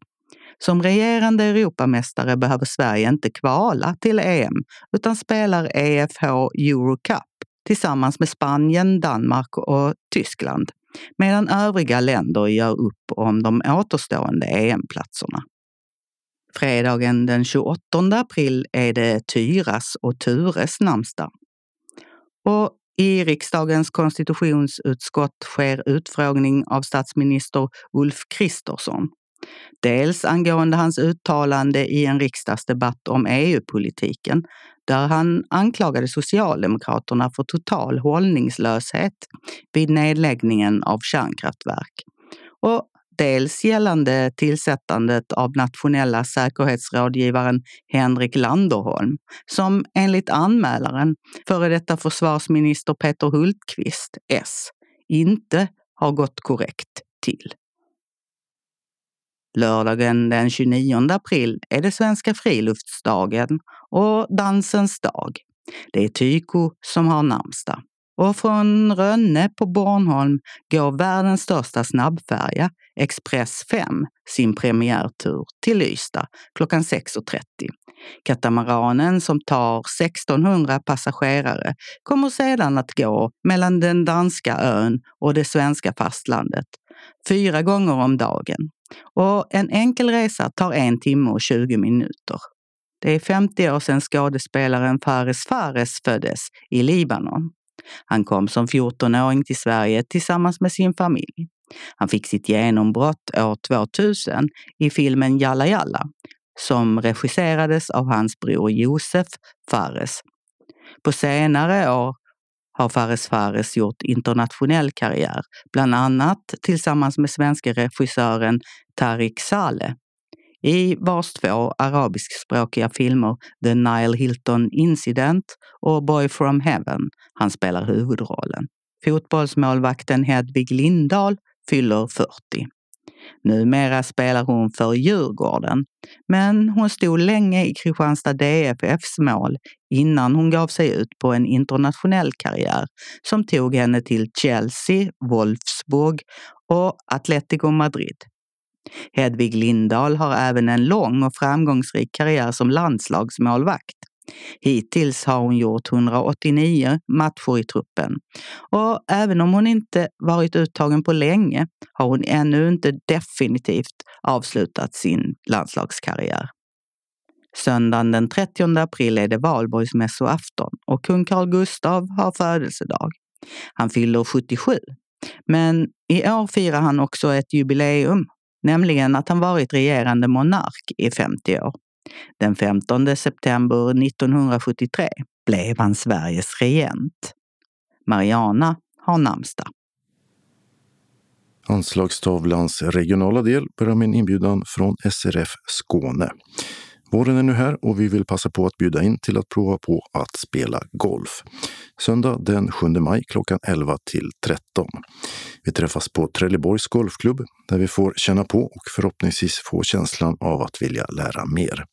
Som regerande Europamästare behöver Sverige inte kvala till EM utan spelar EFH Eurocup tillsammans med Spanien, Danmark och Tyskland medan övriga länder gör upp om de återstående EM-platserna. Fredagen den 28 april är det Tyras och Tures namnsdag. Och i riksdagens konstitutionsutskott sker utfrågning av statsminister Ulf Kristersson. Dels angående hans uttalande i en riksdagsdebatt om EU-politiken där han anklagade Socialdemokraterna för total hållningslöshet vid nedläggningen av kärnkraftverk. Och dels gällande tillsättandet av nationella säkerhetsrådgivaren Henrik Landerholm, som enligt anmälaren, före detta försvarsminister Peter Hultqvist, S, inte har gått korrekt till. Lördagen den 29 april är det svenska friluftsdagen och dansens dag. Det är Tyko som har namnsdag. Och från Rönne på Bornholm går världens största snabbfärja, Express 5, sin premiärtur till Ystad klockan 6.30. Katamaranen som tar 1600 passagerare kommer sedan att gå mellan den danska ön och det svenska fastlandet fyra gånger om dagen. Och en enkel resa tar en timme och 20 minuter. Det är 50 år sedan skådespelaren Fares Fares föddes i Libanon. Han kom som 14-åring till Sverige tillsammans med sin familj. Han fick sitt genombrott år 2000 i filmen Jalla Jalla som regisserades av hans bror Josef Fares. På senare år har Fares Fares gjort internationell karriär, bland annat tillsammans med svenska regissören Tarik Saleh i vars två arabiskspråkiga filmer The Nile Hilton Incident och Boy from Heaven han spelar huvudrollen. Fotbollsmålvakten Hedvig Lindahl fyller 40. Numera spelar hon för Djurgården, men hon stod länge i Kristianstad DFFs mål innan hon gav sig ut på en internationell karriär som tog henne till Chelsea, Wolfsburg och Atletico Madrid. Hedvig Lindahl har även en lång och framgångsrik karriär som landslagsmålvakt. Hittills har hon gjort 189 matcher i truppen och även om hon inte varit uttagen på länge har hon ännu inte definitivt avslutat sin landslagskarriär. Söndagen den 30 april är det valborgsmässoafton och kung Carl Gustav har födelsedag. Han fyller 77. Men i år firar han också ett jubileum nämligen att han varit regerande monark i 50 år. Den 15 september 1973 blev han Sveriges regent. Mariana har namnsdag. Anslagstavlans regionala del börjar med en inbjudan från SRF Skåne. Våren är nu här och vi vill passa på att bjuda in till att prova på att spela golf. Söndag den 7 maj klockan 11 till 13. Vi träffas på Trelleborgs golfklubb där vi får känna på och förhoppningsvis få känslan av att vilja lära mer.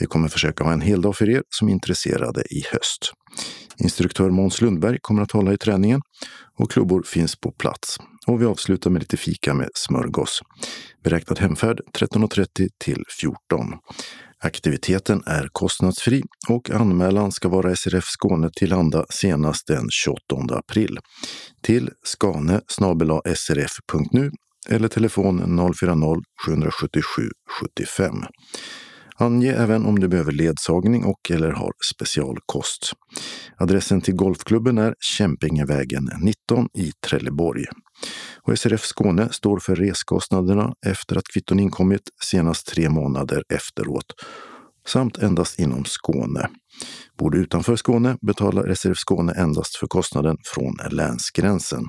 Vi kommer försöka ha en hel dag för er som är intresserade i höst. Instruktör Måns Lundberg kommer att hålla i träningen och klubbor finns på plats. Och vi avslutar med lite fika med smörgås. Beräknad hemfärd 13.30 till 14. Aktiviteten är kostnadsfri och anmälan ska vara SRF Skåne tillhanda senast den 28 april. Till skane srf.nu eller telefon 040-777 75. Ange även om du behöver ledsagning och eller har specialkost. Adressen till golfklubben är Kämpingevägen 19 i Trelleborg. Och SRF Skåne står för reskostnaderna efter att kvitton inkommit senast tre månader efteråt samt endast inom Skåne. Bor du utanför Skåne betalar SRF Skåne endast för kostnaden från länsgränsen.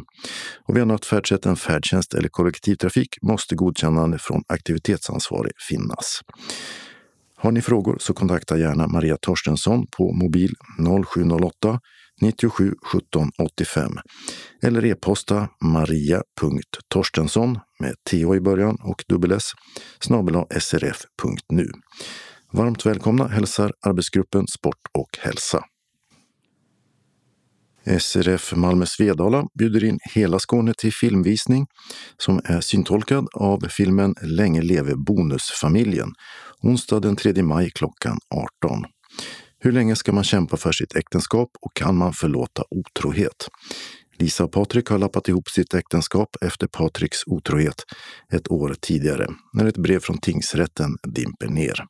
Och vid annat färdsätt än färdtjänst eller kollektivtrafik måste godkännande från aktivitetsansvarig finnas. Har ni frågor så kontakta gärna Maria Torstensson på mobil 0708 97 17 85 eller e-posta maria.torstensson med th i början och dubbel s srf.nu. Varmt välkomna hälsar arbetsgruppen Sport och hälsa. SRF Malmö Svedala bjuder in hela Skåne till filmvisning som är syntolkad av filmen Länge leve bonusfamiljen onsdag den 3 maj klockan 18. Hur länge ska man kämpa för sitt äktenskap och kan man förlåta otrohet? Lisa och Patrik har lappat ihop sitt äktenskap efter Patriks otrohet ett år tidigare när ett brev från tingsrätten dimper ner.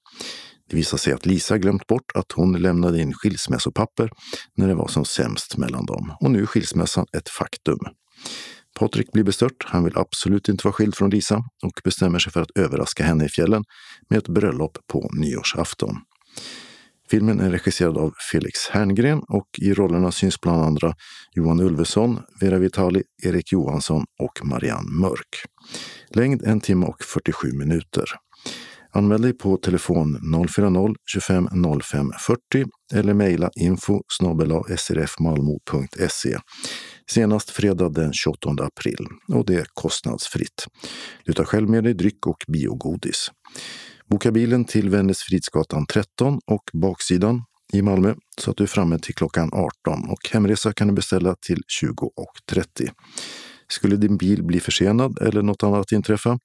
Det visar sig att Lisa glömt bort att hon lämnade in skilsmässopapper när det var som sämst mellan dem och nu är skilsmässan ett faktum. Patrik blir bestört. Han vill absolut inte vara skild från Lisa och bestämmer sig för att överraska henne i fjällen med ett bröllop på nyårsafton. Filmen är regisserad av Felix Herngren och i rollerna syns bland andra Johan Ulveson, Vera Vitali, Erik Johansson och Marianne Mörk. Längd 1 timme och 47 minuter. Anmäl dig på telefon 040-25 05 40 eller mejla info srfmalmo.se senast fredag den 28 april och det är kostnadsfritt. Du tar själv med dig dryck och biogodis. Boka bilen till Vännäs Fridsgatan 13 och baksidan i Malmö så att du är framme till klockan 18 och hemresa kan du beställa till 20.30. Skulle din bil bli försenad eller något annat inträffa?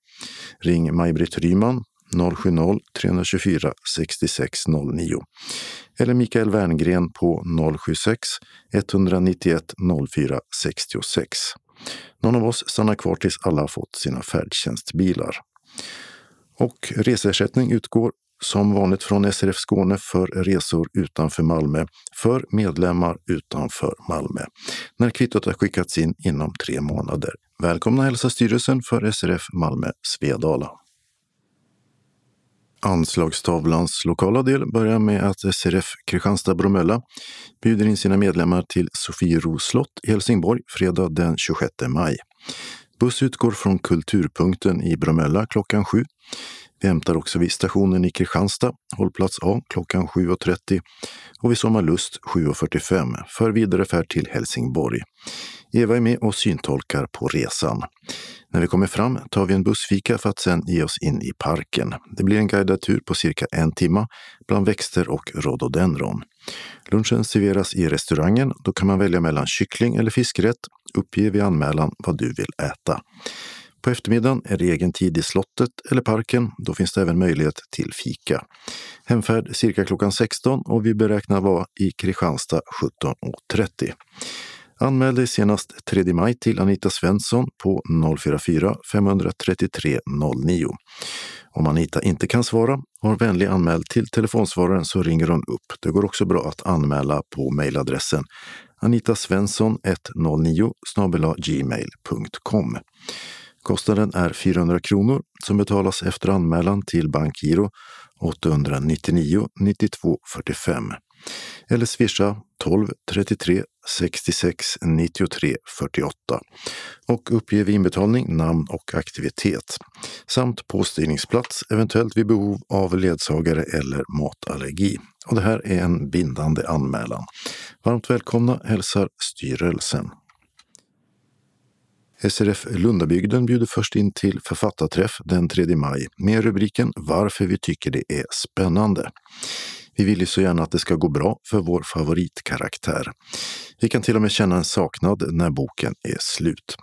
Ring Maj-Britt Ryman 070-324 6609 eller Mikael Werngren på 076 191 04 66. Någon av oss stannar kvar tills alla har fått sina färdtjänstbilar. Och reseersättning utgår som vanligt från SRF Skåne för resor utanför Malmö för medlemmar utanför Malmö när kvittot har skickats in inom tre månader. Välkomna hälsa styrelsen för SRF Malmö Svedala. Anslagstavlans lokala del börjar med att SRF Kristianstad-Bromölla bjuder in sina medlemmar till Sofiero slott i Helsingborg fredag den 26 maj. Buss utgår från Kulturpunkten i Bromölla klockan sju. Vi hämtar också vid stationen i Kristianstad, hållplats A, klockan 7.30 och vid Sommarlust 7.45 för vidare färd till Helsingborg. Eva är med och syntolkar på resan. När vi kommer fram tar vi en bussfika för att sedan ge oss in i parken. Det blir en guidad tur på cirka en timme bland växter och rhododendron. Lunchen serveras i restaurangen. Då kan man välja mellan kyckling eller fiskrätt. Uppge vid anmälan vad du vill äta. På eftermiddagen är det egen tid i slottet eller parken. Då finns det även möjlighet till fika. Hemfärd cirka klockan 16 och vi beräknar vara i Kristianstad 17.30. Anmäl dig senast 3 maj till Anita Svensson på 044 533 09. Om Anita inte kan svara, var vänlig anmäl till telefonsvararen så ringer hon upp. Det går också bra att anmäla på mejladressen anitasvensson109 gmail.com. Kostnaden är 400 kronor som betalas efter anmälan till Bankgiro 899 92 45 eller swisha 12 33 66 93 48 och uppge vid inbetalning namn och aktivitet samt påstigningsplats, eventuellt vid behov av ledsagare eller matallergi. Och det här är en bindande anmälan. Varmt välkomna hälsar styrelsen. SRF Lundabygden bjuder först in till författarträff den 3 maj med rubriken Varför vi tycker det är spännande. Vi vill ju så gärna att det ska gå bra för vår favoritkaraktär. Vi kan till och med känna en saknad när boken är slut.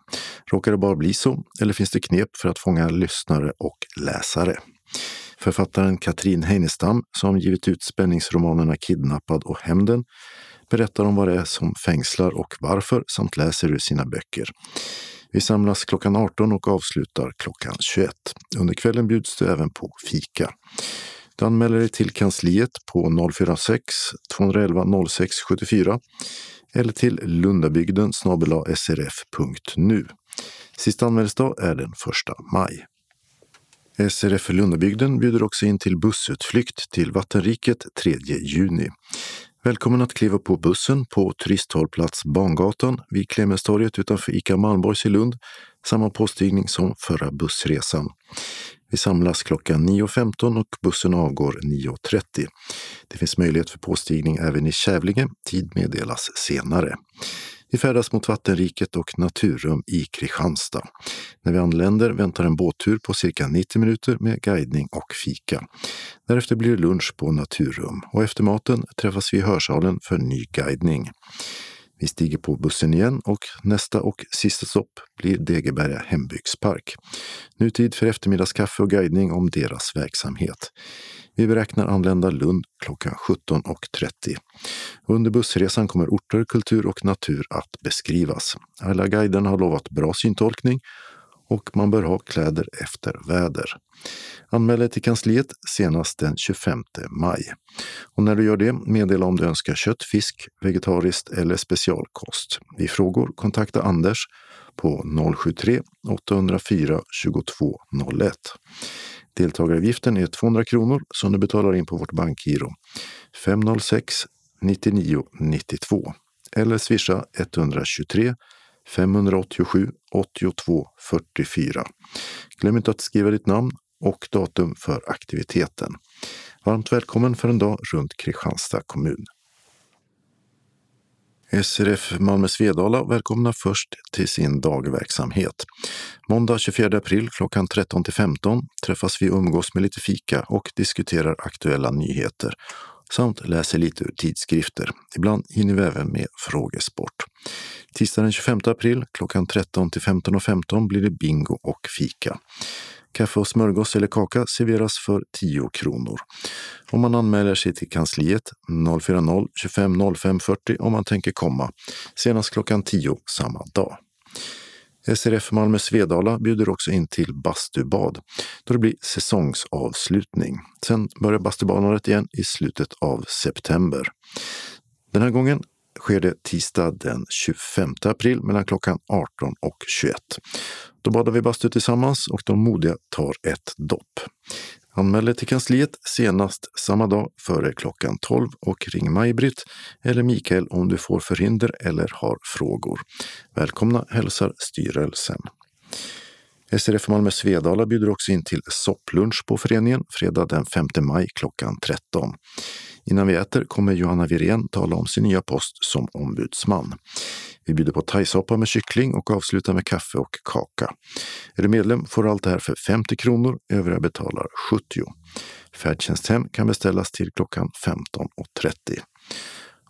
Råkar det bara bli så, eller finns det knep för att fånga lyssnare och läsare? Författaren Katrin Heinestam, som givit ut spänningsromanerna Kidnappad och Hämnden, berättar om vad det är som fängslar och varför samt läser ur sina böcker. Vi samlas klockan 18 och avslutar klockan 21. Under kvällen bjuds det även på fika. Du anmäler dig till kansliet på 046 211 06 74 eller till lundabygden srf.nu. Sista anmälningsdag är den 1 maj. SRF Lundabygden bjuder också in till bussutflykt till Vattenriket 3 juni. Välkommen att kliva på bussen på turisthållplats Bangatan vid Clemenstorget utanför ICA Malmborgs i Lund. Samma påstigning som förra bussresan. Vi samlas klockan 9.15 och bussen avgår 9.30. Det finns möjlighet för påstigning även i Kävlinge. Tid meddelas senare. Vi färdas mot vattenriket och Naturum i Kristianstad. När vi anländer väntar en båttur på cirka 90 minuter med guidning och fika. Därefter blir det lunch på Naturum och efter maten träffas vi i hörsalen för ny guidning. Vi stiger på bussen igen och nästa och sista stopp blir Degeberga hembygdspark. Nu tid för eftermiddagskaffe och guidning om deras verksamhet. Vi beräknar anlända Lund klockan 17.30. Under bussresan kommer orter, kultur och natur att beskrivas. Alla guiderna har lovat bra syntolkning och man bör ha kläder efter väder. Anmäl dig till kansliet senast den 25 maj. Och när du gör det, meddela om du önskar kött, fisk, vegetariskt eller specialkost. Vid frågor kontakta Anders på 073 804 2201. Deltagaravgiften är 200 kronor som du betalar in på vårt bankgiro 506 99 92 eller swisha 123 587 82 44. Glöm inte att skriva ditt namn och datum för aktiviteten. Varmt välkommen för en dag runt Kristianstad kommun. SRF Malmö Svedala välkomnar först till sin dagverksamhet. Måndag 24 april klockan 13 till 15 träffas vi och umgås med lite fika och diskuterar aktuella nyheter samt läser lite ur tidskrifter. Ibland hinner vi även med frågesport. Tisdag den 25 april klockan 13 till 15.15 .15 blir det bingo och fika. Kaffe och smörgås eller kaka serveras för 10 kronor. Om man anmäler sig till kansliet 040 25 05 40 om man tänker komma. Senast klockan 10 samma dag. SRF Malmö Svedala bjuder också in till bastubad då det blir säsongsavslutning. Sen börjar bastubadandet igen i slutet av september. Den här gången sker det tisdag den 25 april mellan klockan 18 och 21. Då badar vi bastu tillsammans och de modiga tar ett dopp. Anmäl dig till kansliet senast samma dag före klockan 12 och ring Maj-Britt eller Mikael om du får förhinder eller har frågor. Välkomna hälsar styrelsen. SRF Malmö Svedala bjuder också in till sopplunch på föreningen fredag den 5 maj klockan 13. Innan vi äter kommer Johanna Wirén tala om sin nya post som ombudsman. Vi bjuder på thaisoppa med kyckling och avslutar med kaffe och kaka. Är du medlem får du allt det här för 50 kronor, övriga betalar 70. Färdtjänsthem kan beställas till klockan 15.30.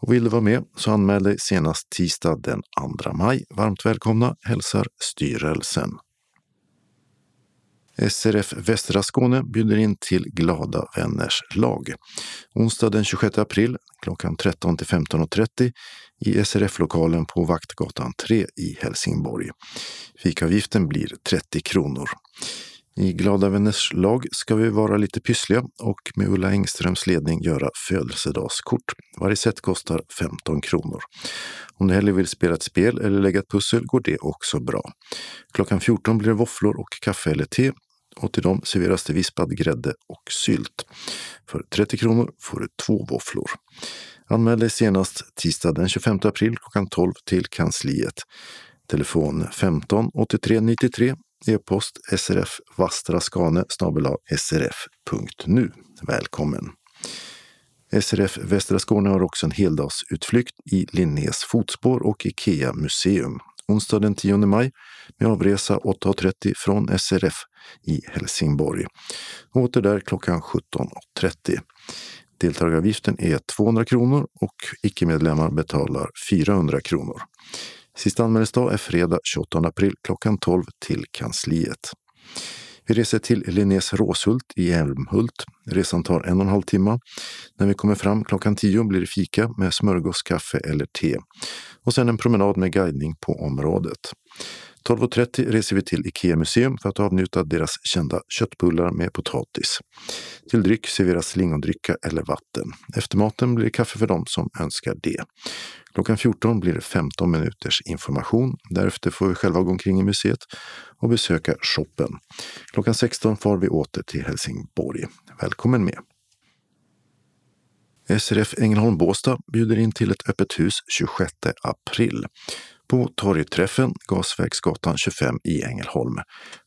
Och vill du vara med så anmäl dig senast tisdag den 2 maj. Varmt välkomna hälsar styrelsen. SRF Västra Skåne bjuder in till Glada vänners lag. Onsdag den 26 april klockan 13 till 15.30 i SRF-lokalen på Vaktgatan 3 i Helsingborg. Fikavgiften blir 30 kronor. I Glada vänners lag ska vi vara lite pyssliga och med Ulla Engströms ledning göra födelsedagskort. Varje set kostar 15 kronor. Om du hellre vill spela ett spel eller lägga ett pussel går det också bra. Klockan 14 blir det våfflor och kaffe eller te och till dem serveras det vispad grädde och sylt. För 30 kronor får du två våfflor. Anmäl dig senast tisdag den 25 april klockan 12 till kansliet. Telefon 15 83 93 E-post srf vastraskane srf.nu. Välkommen! SRF Västra Skåne har också en heldagsutflykt i Linnés fotspår och Ikea museum. Onsdag den 10 maj med avresa 8.30 från SRF i Helsingborg. Åter där klockan 17.30. Deltagaravgiften är 200 kronor och icke-medlemmar betalar 400 kronor. Sista anmälningsdag är fredag 28 april klockan 12 till kansliet. Vi reser till Linnés Råshult i Älmhult. Resan tar en och en halv timme. När vi kommer fram klockan 10 blir det fika med smörgås, kaffe eller te. Och sen en promenad med guidning på området. 12.30 reser vi till Ikea museum för att avnjuta deras kända köttbullar med potatis. Till dryck serveras lingondricka eller vatten. Efter maten blir det kaffe för dem som önskar det. Klockan 14 blir det 15 minuters information. Därefter får vi själva gå omkring i museet och besöka shoppen. Klockan 16 far vi åter till Helsingborg. Välkommen med! SRF Ängelholm Båstad bjuder in till ett öppet hus 26 april på torgträffen Gasverksgatan 25 i Ängelholm.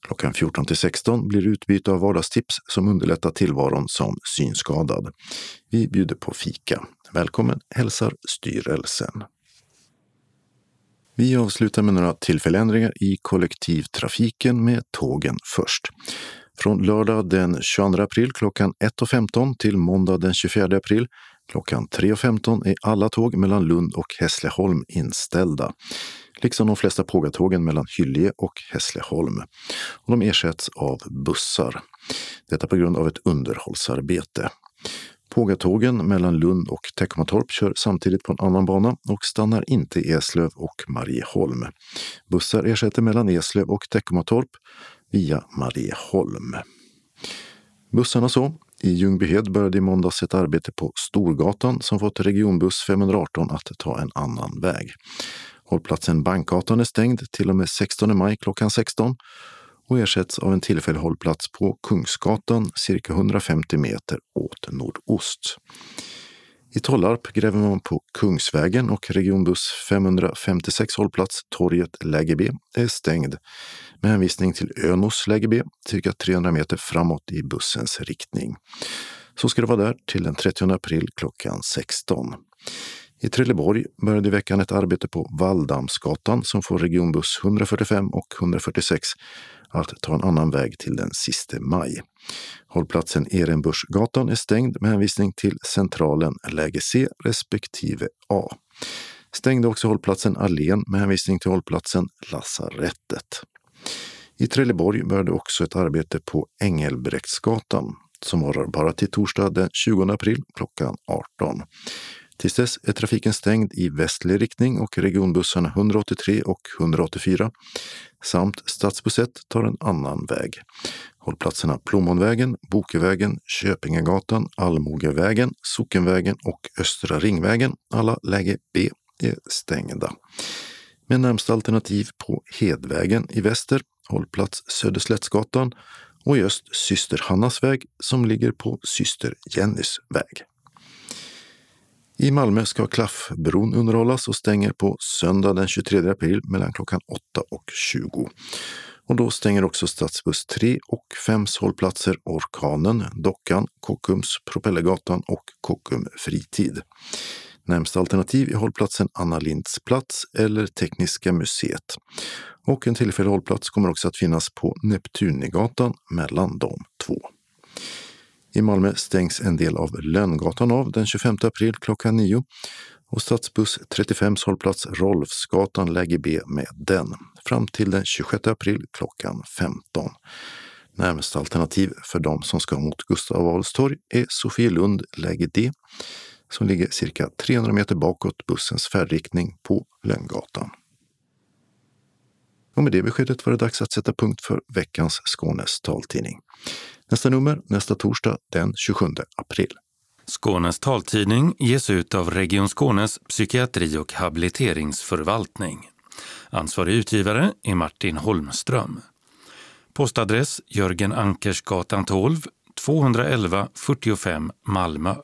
Klockan 14 till 16 blir utbyte av vardagstips som underlättar tillvaron som synskadad. Vi bjuder på fika. Välkommen hälsar styrelsen. Vi avslutar med några tillfälländringar i kollektivtrafiken med tågen först. Från lördag den 22 april klockan 1.15 till måndag den 24 april klockan 3.15 är alla tåg mellan Lund och Hässleholm inställda. Liksom de flesta pågatågen mellan Hyllie och Hässleholm. Och de ersätts av bussar. Detta på grund av ett underhållsarbete. Pågatågen mellan Lund och Teckomatorp kör samtidigt på en annan bana och stannar inte i Eslöv och Marieholm. Bussar ersätter mellan Eslöv och Teckomatorp via Marieholm. Bussarna så. I Ljungbyhed började i måndags ett arbete på Storgatan som fått regionbuss 518 att ta en annan väg. Hållplatsen Bankgatan är stängd till och med 16 maj klockan 16 och ersätts av en tillfällig hållplats på Kungsgatan cirka 150 meter åt nordost. I Tollarp gräver man på Kungsvägen och regionbuss 556 hållplats Torget läge B är stängd med hänvisning till Önos läge B cirka 300 meter framåt i bussens riktning. Så ska det vara där till den 30 april klockan 16. I Trelleborg började i veckan ett arbete på Valldamsgatan som får regionbuss 145 och 146 att ta en annan väg till den sista maj. Hållplatsen Ehrenbörsgatan är stängd med hänvisning till centralen läge C respektive A. Stängde också hållplatsen Allén med hänvisning till hållplatsen Lasarettet. I Trelleborg började också ett arbete på Engelbrektsgatan som varar bara till torsdag den 20 april klockan 18. Tills dess är trafiken stängd i västlig riktning och regionbussarna 183 och 184 samt stadsbuss 1 tar en annan väg. Hållplatserna Plommonvägen, Bokevägen, Köpingagatan, Allmogevägen, Sockenvägen och Östra Ringvägen, alla läge B, är stängda. Med närmsta alternativ på Hedvägen i väster, hållplats Söderslättsgatan och i öst Syster Hannas väg som ligger på Syster Jennys väg. I Malmö ska Klaffbron underhållas och stänger på söndag den 23 april mellan klockan 8 och 20. Och då stänger också stadsbuss 3 och 5 hållplatser Orkanen, Dockan, Kockums, Propellergatan och Kockum Fritid. Närmsta alternativ är hållplatsen Anna Linds plats eller Tekniska museet. Och en tillfällig hållplats kommer också att finnas på Neptunigatan mellan de två. I Malmö stängs en del av Lönngatan av den 25 april klockan 9 och stadsbuss 35 hållplats Rolfsgatan läge B med den fram till den 26 april klockan 15. Närmaste alternativ för de som ska mot Gustav Adolfs torg är Sofielund läge D som ligger cirka 300 meter bakåt bussens färdriktning på Lönngatan. Och med det beskedet var det dags att sätta punkt för veckans Skånes taltidning. Nästa nummer nästa torsdag den 27 april. Skånes taltidning ges ut av Region Skånes psykiatri och habiliteringsförvaltning. Ansvarig utgivare är Martin Holmström. Postadress Jörgen Ankersgatan 12, 211 45 Malmö.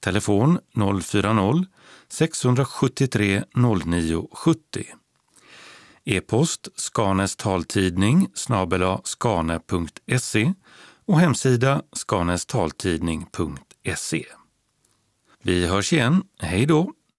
Telefon 040-673 0970. E-post Skanes taltidning snabela skane.se och hemsida skanestaltidning.se. Vi hörs igen. Hej då!